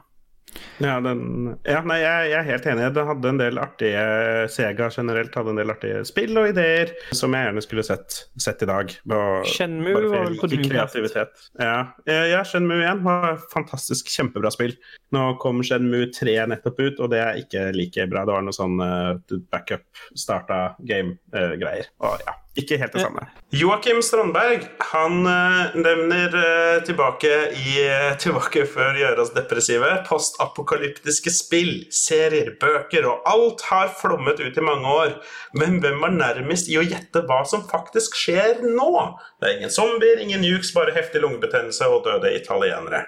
Ja, den, ja nei, jeg, jeg er helt enig. Det hadde en del artige Sega generelt hadde en del artige spill og ideer som jeg gjerne skulle sett, sett i dag. Og, Shenmue var vel på kreativitet. Ja. Eh, ja, Shenmue 1 var fantastisk kjempebra spill. Nå kom Shenmue 3 nettopp ut, og det er ikke like bra. Det var noe sånn uh, backup, starta game-greier. og ja, ikke helt det samme. Joakim Strandberg han uh, nevner eh, tilbake, i, eh, tilbake før gjøre oss depressive. Postapokalyptiske spill, serier, bøker og alt har flommet ut i mange år. Men hvem var nærmest i å gjette hva som faktisk skjer nå? Det er ingen zombier, ingen nukes, bare heftig lungebetennelse og døde italienere.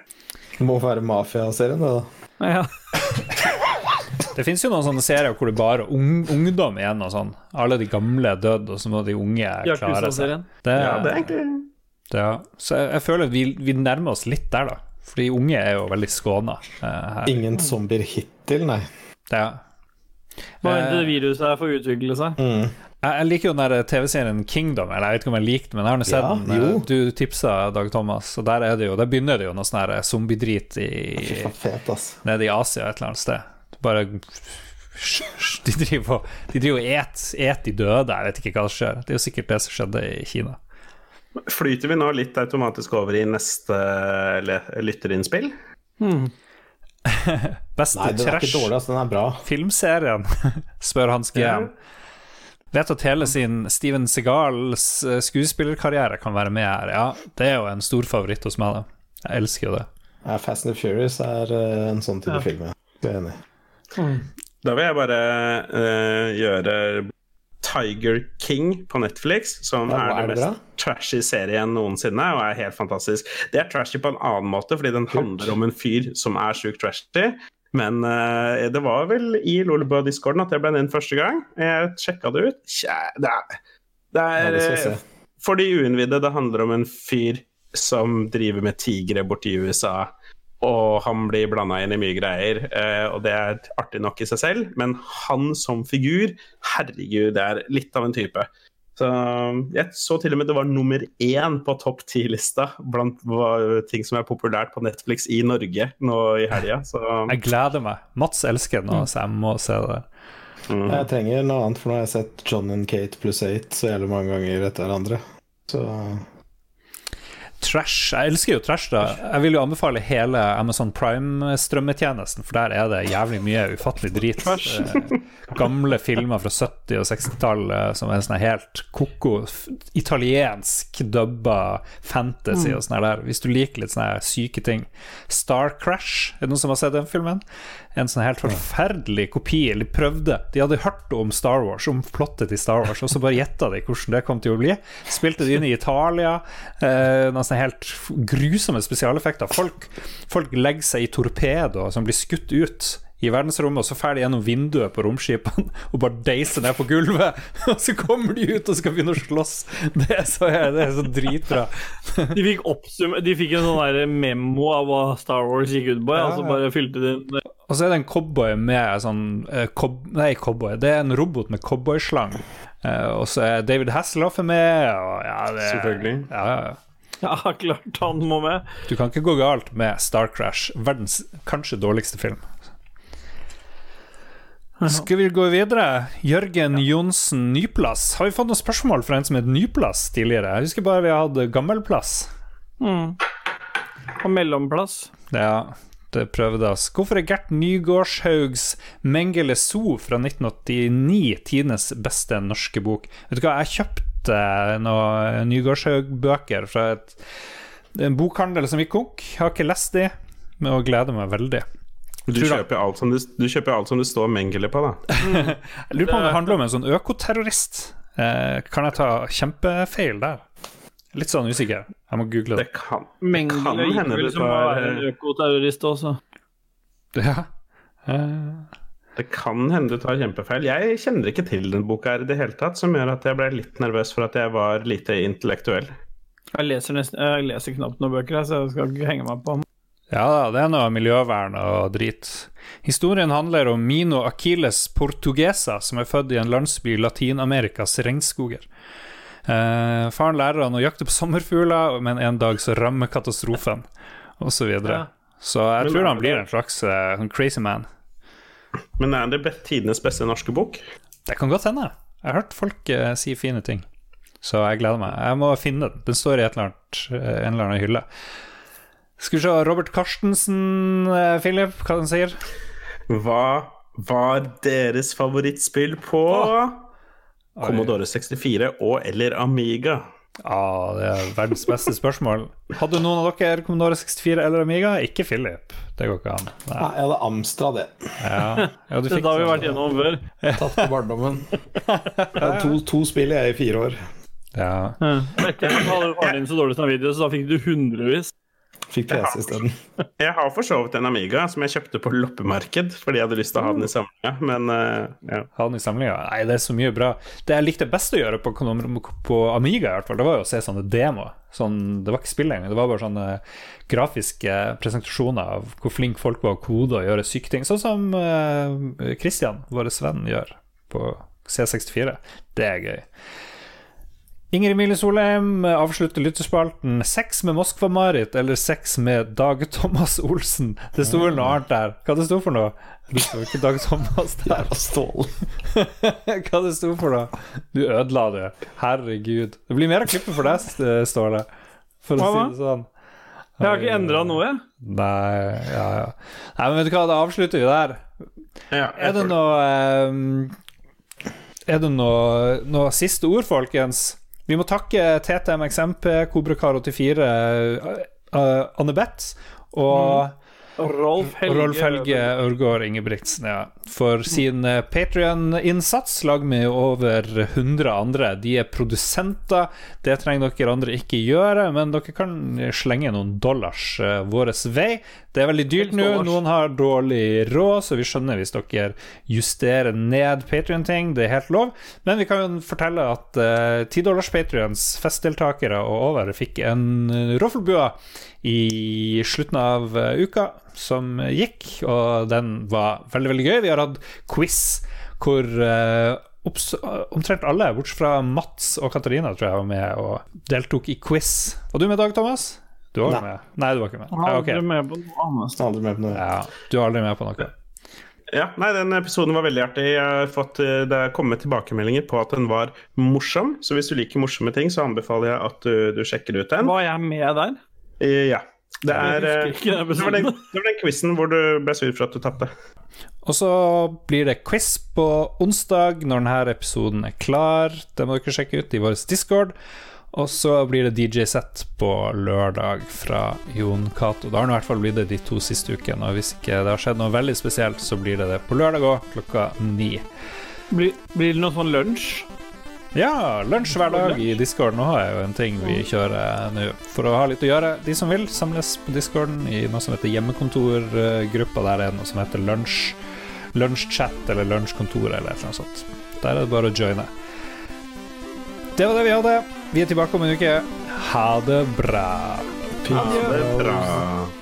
Det må være mafiaserien, det, da. Ja. Det fins jo noen sånne serier hvor det bare er ung, ungdom igjen og sånn. Alle de gamle er dødd, og så må de unge klare seg. Det, Ja, det er egentlig ja. Så jeg, jeg føler at vi, vi nærmer oss litt der, da. For de unge er jo veldig skåna eh, her. Ingen zombier hittil, nei. Ja. Hva Eh, vente det viruset her å utvikle seg. Mm. jeg, liker jo den der TV-serien Kingdom, eller jeg vet ikke om jeg liker den, men jeg har nå sett Ja, den. eh, jo. Du tipsa Dag Thomas, og der, er det jo, der begynner det jo noe sånn zombiedrit i nede i Asia et eller annet sted. Bare [LAUGHS] De driver og et, et de døde, jeg vet ikke hva som skjer. Det er jo sikkert det som skjedde i Kina. Flyter vi nå litt automatisk over i neste lytterinnspill? Hmm. [LAUGHS] Beste Nei, dårlig, trash er bra. filmserien, [LAUGHS] spør Hans GM. Vet at hele sin Steven Segals eh, skuespillerkarriere kan være med her. Ja, det er jo en stor favoritt hos meg, da. Jeg elsker jo det. Ja, Fast and Furious er eh, en sånn type Ja. film. ja. Det er jeg enig i. Da vil jeg bare uh, gjøre Tiger King på Netflix, som Ja, er er den det mest trashy serien noensinne, og er helt fantastisk. Det er trashy på en annen måte, fordi den handler om en fyr som er sjukt trashy. Men uh, det var vel i Lolebua-discorden at jeg ble nevnt første gang. Jeg sjekka det ut. Tja, det er, det Ja, er det skal jeg eh. For de uinnvidde, det handler om en fyr som driver med tigre borti USA. Og han blir blanda inn i mye greier, eh, og det er artig nok i seg selv. Men han som figur, herregud, det er litt av en type. Så Jeg så til og med det var nummer én på topp ti-lista blant ting som er populært på Netflix i Norge nå i helga. Jeg gleder meg. Mats elsker den, så jeg må se det. mm. Jeg trenger noe annet, for nå har jeg sett John and Kate pluss 8 så jævlig mange ganger etter hverandre. Så Trash. Jeg elsker jo trash, da. Jeg vil jo anbefale hele Amazon Prime-strømmetjenesten, for der er det jævlig mye ufattelig drit. Eh, Gamle filmer fra 70- og 60-tallet som er sånn helt ko-ko italiensk dubba fantasy og sånn der. Hvis du liker litt sånne syke ting. Star Crash, er det noen som har sett den filmen? En sånn helt forferdelig kopi. Eller prøvde. De hadde hørt om Star Wars, om plottet til Star Wars, og så bare gjetta de hvordan det kom til å bli. Spilte det inn i Italia. Eh, noen sånne helt grusomme spesialeffekter. Folk, folk legger seg i torpedoer som blir skutt ut i verdensrommet, og så drar de gjennom vinduet på romskipene [LAUGHS] og bare deiser ned på gulvet. [LAUGHS] Og så kommer de ut og skal begynne å slåss. Det er så, det er så dritbra. [LAUGHS] De fikk, de fikk en sånn memo av hva Star Wars gikk ut på, ja, Ja, og så bare fylte de inn Og så er det en cowboy med sånn eh, cob Nei, cowboy. Det er en robot med cowboyslang. Eh, og så er David Hasselhoff med, og ja, det Selvfølgelig. Ja, ja, ja. Ja, klart han må med. Du kan ikke gå galt med Star Crash, verdens kanskje dårligste film. Skal vi gå videre? Jørgen Johnsen, nyplass. Har vi fått noen spørsmål fra en som het nyplass tidligere? Jeg husker bare vi hadde gammelplass. Mm. Og mellomplass. Ja, Det prøvde oss. Hvorfor er Gert Nygårdshaugs 'Mengele Zoo' fra 1989 tidenes beste norske bok? Vet du hva, jeg kjøpte noen Nygårdshaug-bøker fra et, en bokhandel som gikk konk. Har ikke lest de, men gleder meg veldig. Du kjøper, alt som det, du kjøper alt som det står Mengele på, da. [LAUGHS] Jeg lurer på om det handler om en sånn økoterrorist. Eh, kan jeg ta kjempefeil der? Litt sånn usikker. Jeg må google Det det. kan, det kan hende du tar økoterrorist også. Ja. Eh, Det kan hende du tar kjempefeil. Jeg kjenner ikke til den boka her i det hele tatt, som gjør at jeg ble litt nervøs for at jeg var lite intellektuell. Jeg leser, nesten, jeg leser knapt noen bøker, så jeg skal ikke henge meg på. Ja det er noe miljøvern og drit. Historien handler om Mino Achilles Portuguesa, som er født i en landsby i Latin-Amerikas regnskoger. Eh, faren lærer han å jakte på sommerfugler, men en dag så rammer katastrofen, osv. Så, videre. Ja. så jeg tror han blir en slags sånn crazy man. Men er det tidenes beste norske bok? Det kan godt hende. Jeg har hørt folk uh, si fine ting, så jeg gleder meg. Jeg må finne den. Den står i eller annet, eh, en eller annen hylle. Skal vi se Robert Carstensen, eh, Philip, hva han sier Hva var deres favorittspill på Commodore 64 og eller Amiga? Ja, det er verdens beste spørsmål. Hadde noen av dere Commodore 64 eller Amiga? Ikke Philip. Det går ikke an. Nei. Nei, jeg hadde Amstra, det. Ja. Ja, du fikk Dette har vi sånn- vært gjennom før. Tatt på barndommen. Jeg to, to spill jeg i fire år. Ja. Etter at hadde faren din så dårlig samvittighet, så da fikk du hundrevis. Fikk PC isteden. [LAUGHS] Jeg har for så vidt en Amiga som jeg kjøpte på loppemarked fordi jeg hadde lyst til å ha den i samlinga, men eh, ja. Ha den i samlinga. Nei, det er så mye bra. Det jeg likte best å gjøre på, på Amiga, i hvert fall, det var jo å se sånne demoer. Sånn, det var ikke spill engang, det var bare sånne grafiske presentasjoner av hvor flink folk var å kode og gjøre syke ting. Sånn som uh, Christian, vår venn, gjør på C64. Det er gøy. Ingrid Mille Solheim avslutter lytterspalten 'Sex med Moskva-Marit' eller 'Sex med Dag Thomas Olsen'. Det sto vel noe annet der. Hva det sto for noe? Det sto ikke Dag Thomas [LAUGHS] der. Jævla stål. [LAUGHS] Hva det sto for noe? Du ødela det. Herregud. Det blir mer å klippe for deg, Ståle. For å Mama. si det sånn. Jeg har ikke endra noe, jeg. Nei, ja, ja. Nei, men vet du hva, da avslutter vi der. ja Er det noe ehm, Er det noe, noe siste ord, folkens? Vi må takke TTMXMP, Kobrakar84, uh, Anne Beth og Rolf Helge. Rolf Helge Ørgaard Ingebrigtsen, ja. For sin uh, Patrion-innsats, lag med over 100 andre. De er produsenter. Det trenger dere andre ikke gjøre, men dere kan slenge noen dollars vår vei. Det er veldig dyrt nå. Noen har dårlig råd, så vi skjønner hvis dere justerer ned Patrion-ting. Det er helt lov. Men vi kan jo fortelle at uh, 10 dollars Patrions, festdeltakere og over, fikk en uh, roffelbua i slutten av uh, uka som gikk, og den var veldig, veldig gøy. Vi har hatt quiz hvor uh, omtrent alle, bortsett fra Mats og Katarina, tror jeg var med og deltok i quiz. Var du med, Dag Thomas? Du var Nei. med? Nei, du var ikke med. Han er aldri med på noe annet. Aldri med på noe. Ja, du er aldri med på noe. Ja, nei, den episoden var veldig artig. Jeg har fått, eh, det er kommet tilbakemeldinger på at den var morsom. Så hvis du liker morsomme ting, så anbefaler jeg at du, du sjekker ut den. Var jeg med der? Eh, Ja. Det er eh, det var den, det var den quizen hvor du ble sur for at du tapte. Og så blir det quiz på onsdag når denne episoden er klar. Det må dere sjekke ut i vår Discord. Og så blir det DJ-sett på lørdag fra Jon Cato. Det har det i hvert fall blitt det de to siste ukene. Og hvis ikke det har skjedd noe veldig spesielt, så blir det det på lørdag òg, klokka ni. Blir, blir det noe sånn lunsj? Ja, lunsj hver dag i Discord. Nå har jeg jo en ting vi kjører nå for å ha litt å gjøre. De som vil, samles på Discorden i noe som heter hjemmekontorgruppa. Der er noe som heter lunsj. Lunsjchat eller lunsjkontor eller noe sånt. Der er det bare å joine. Det var det vi hadde. Vi er tilbake om en uke. Ha det bra. Ha det bra.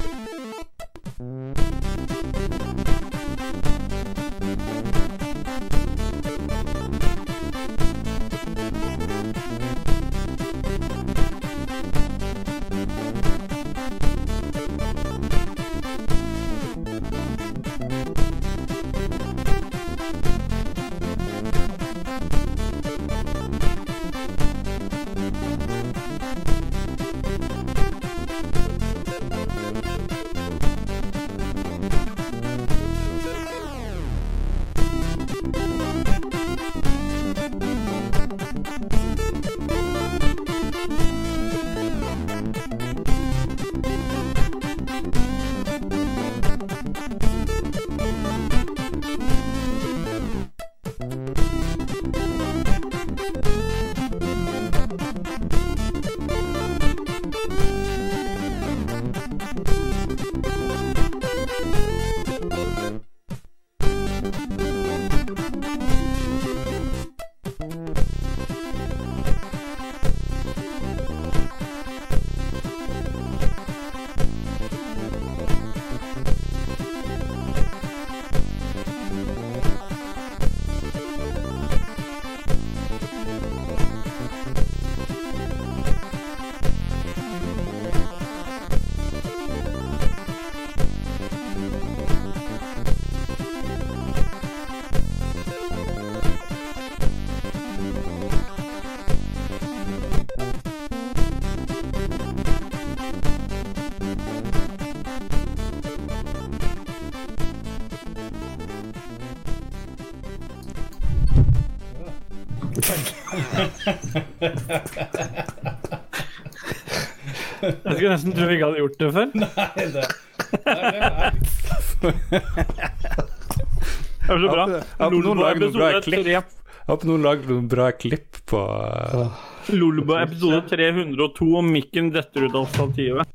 Jeg skulle nesten tro vi ikke hadde gjort det før. Nei, Det det er så bra. Klipp. episode Jeg håper noen lager noen bra klipp på uh, Lolbua episode 302 og mikken detter ut av stativet.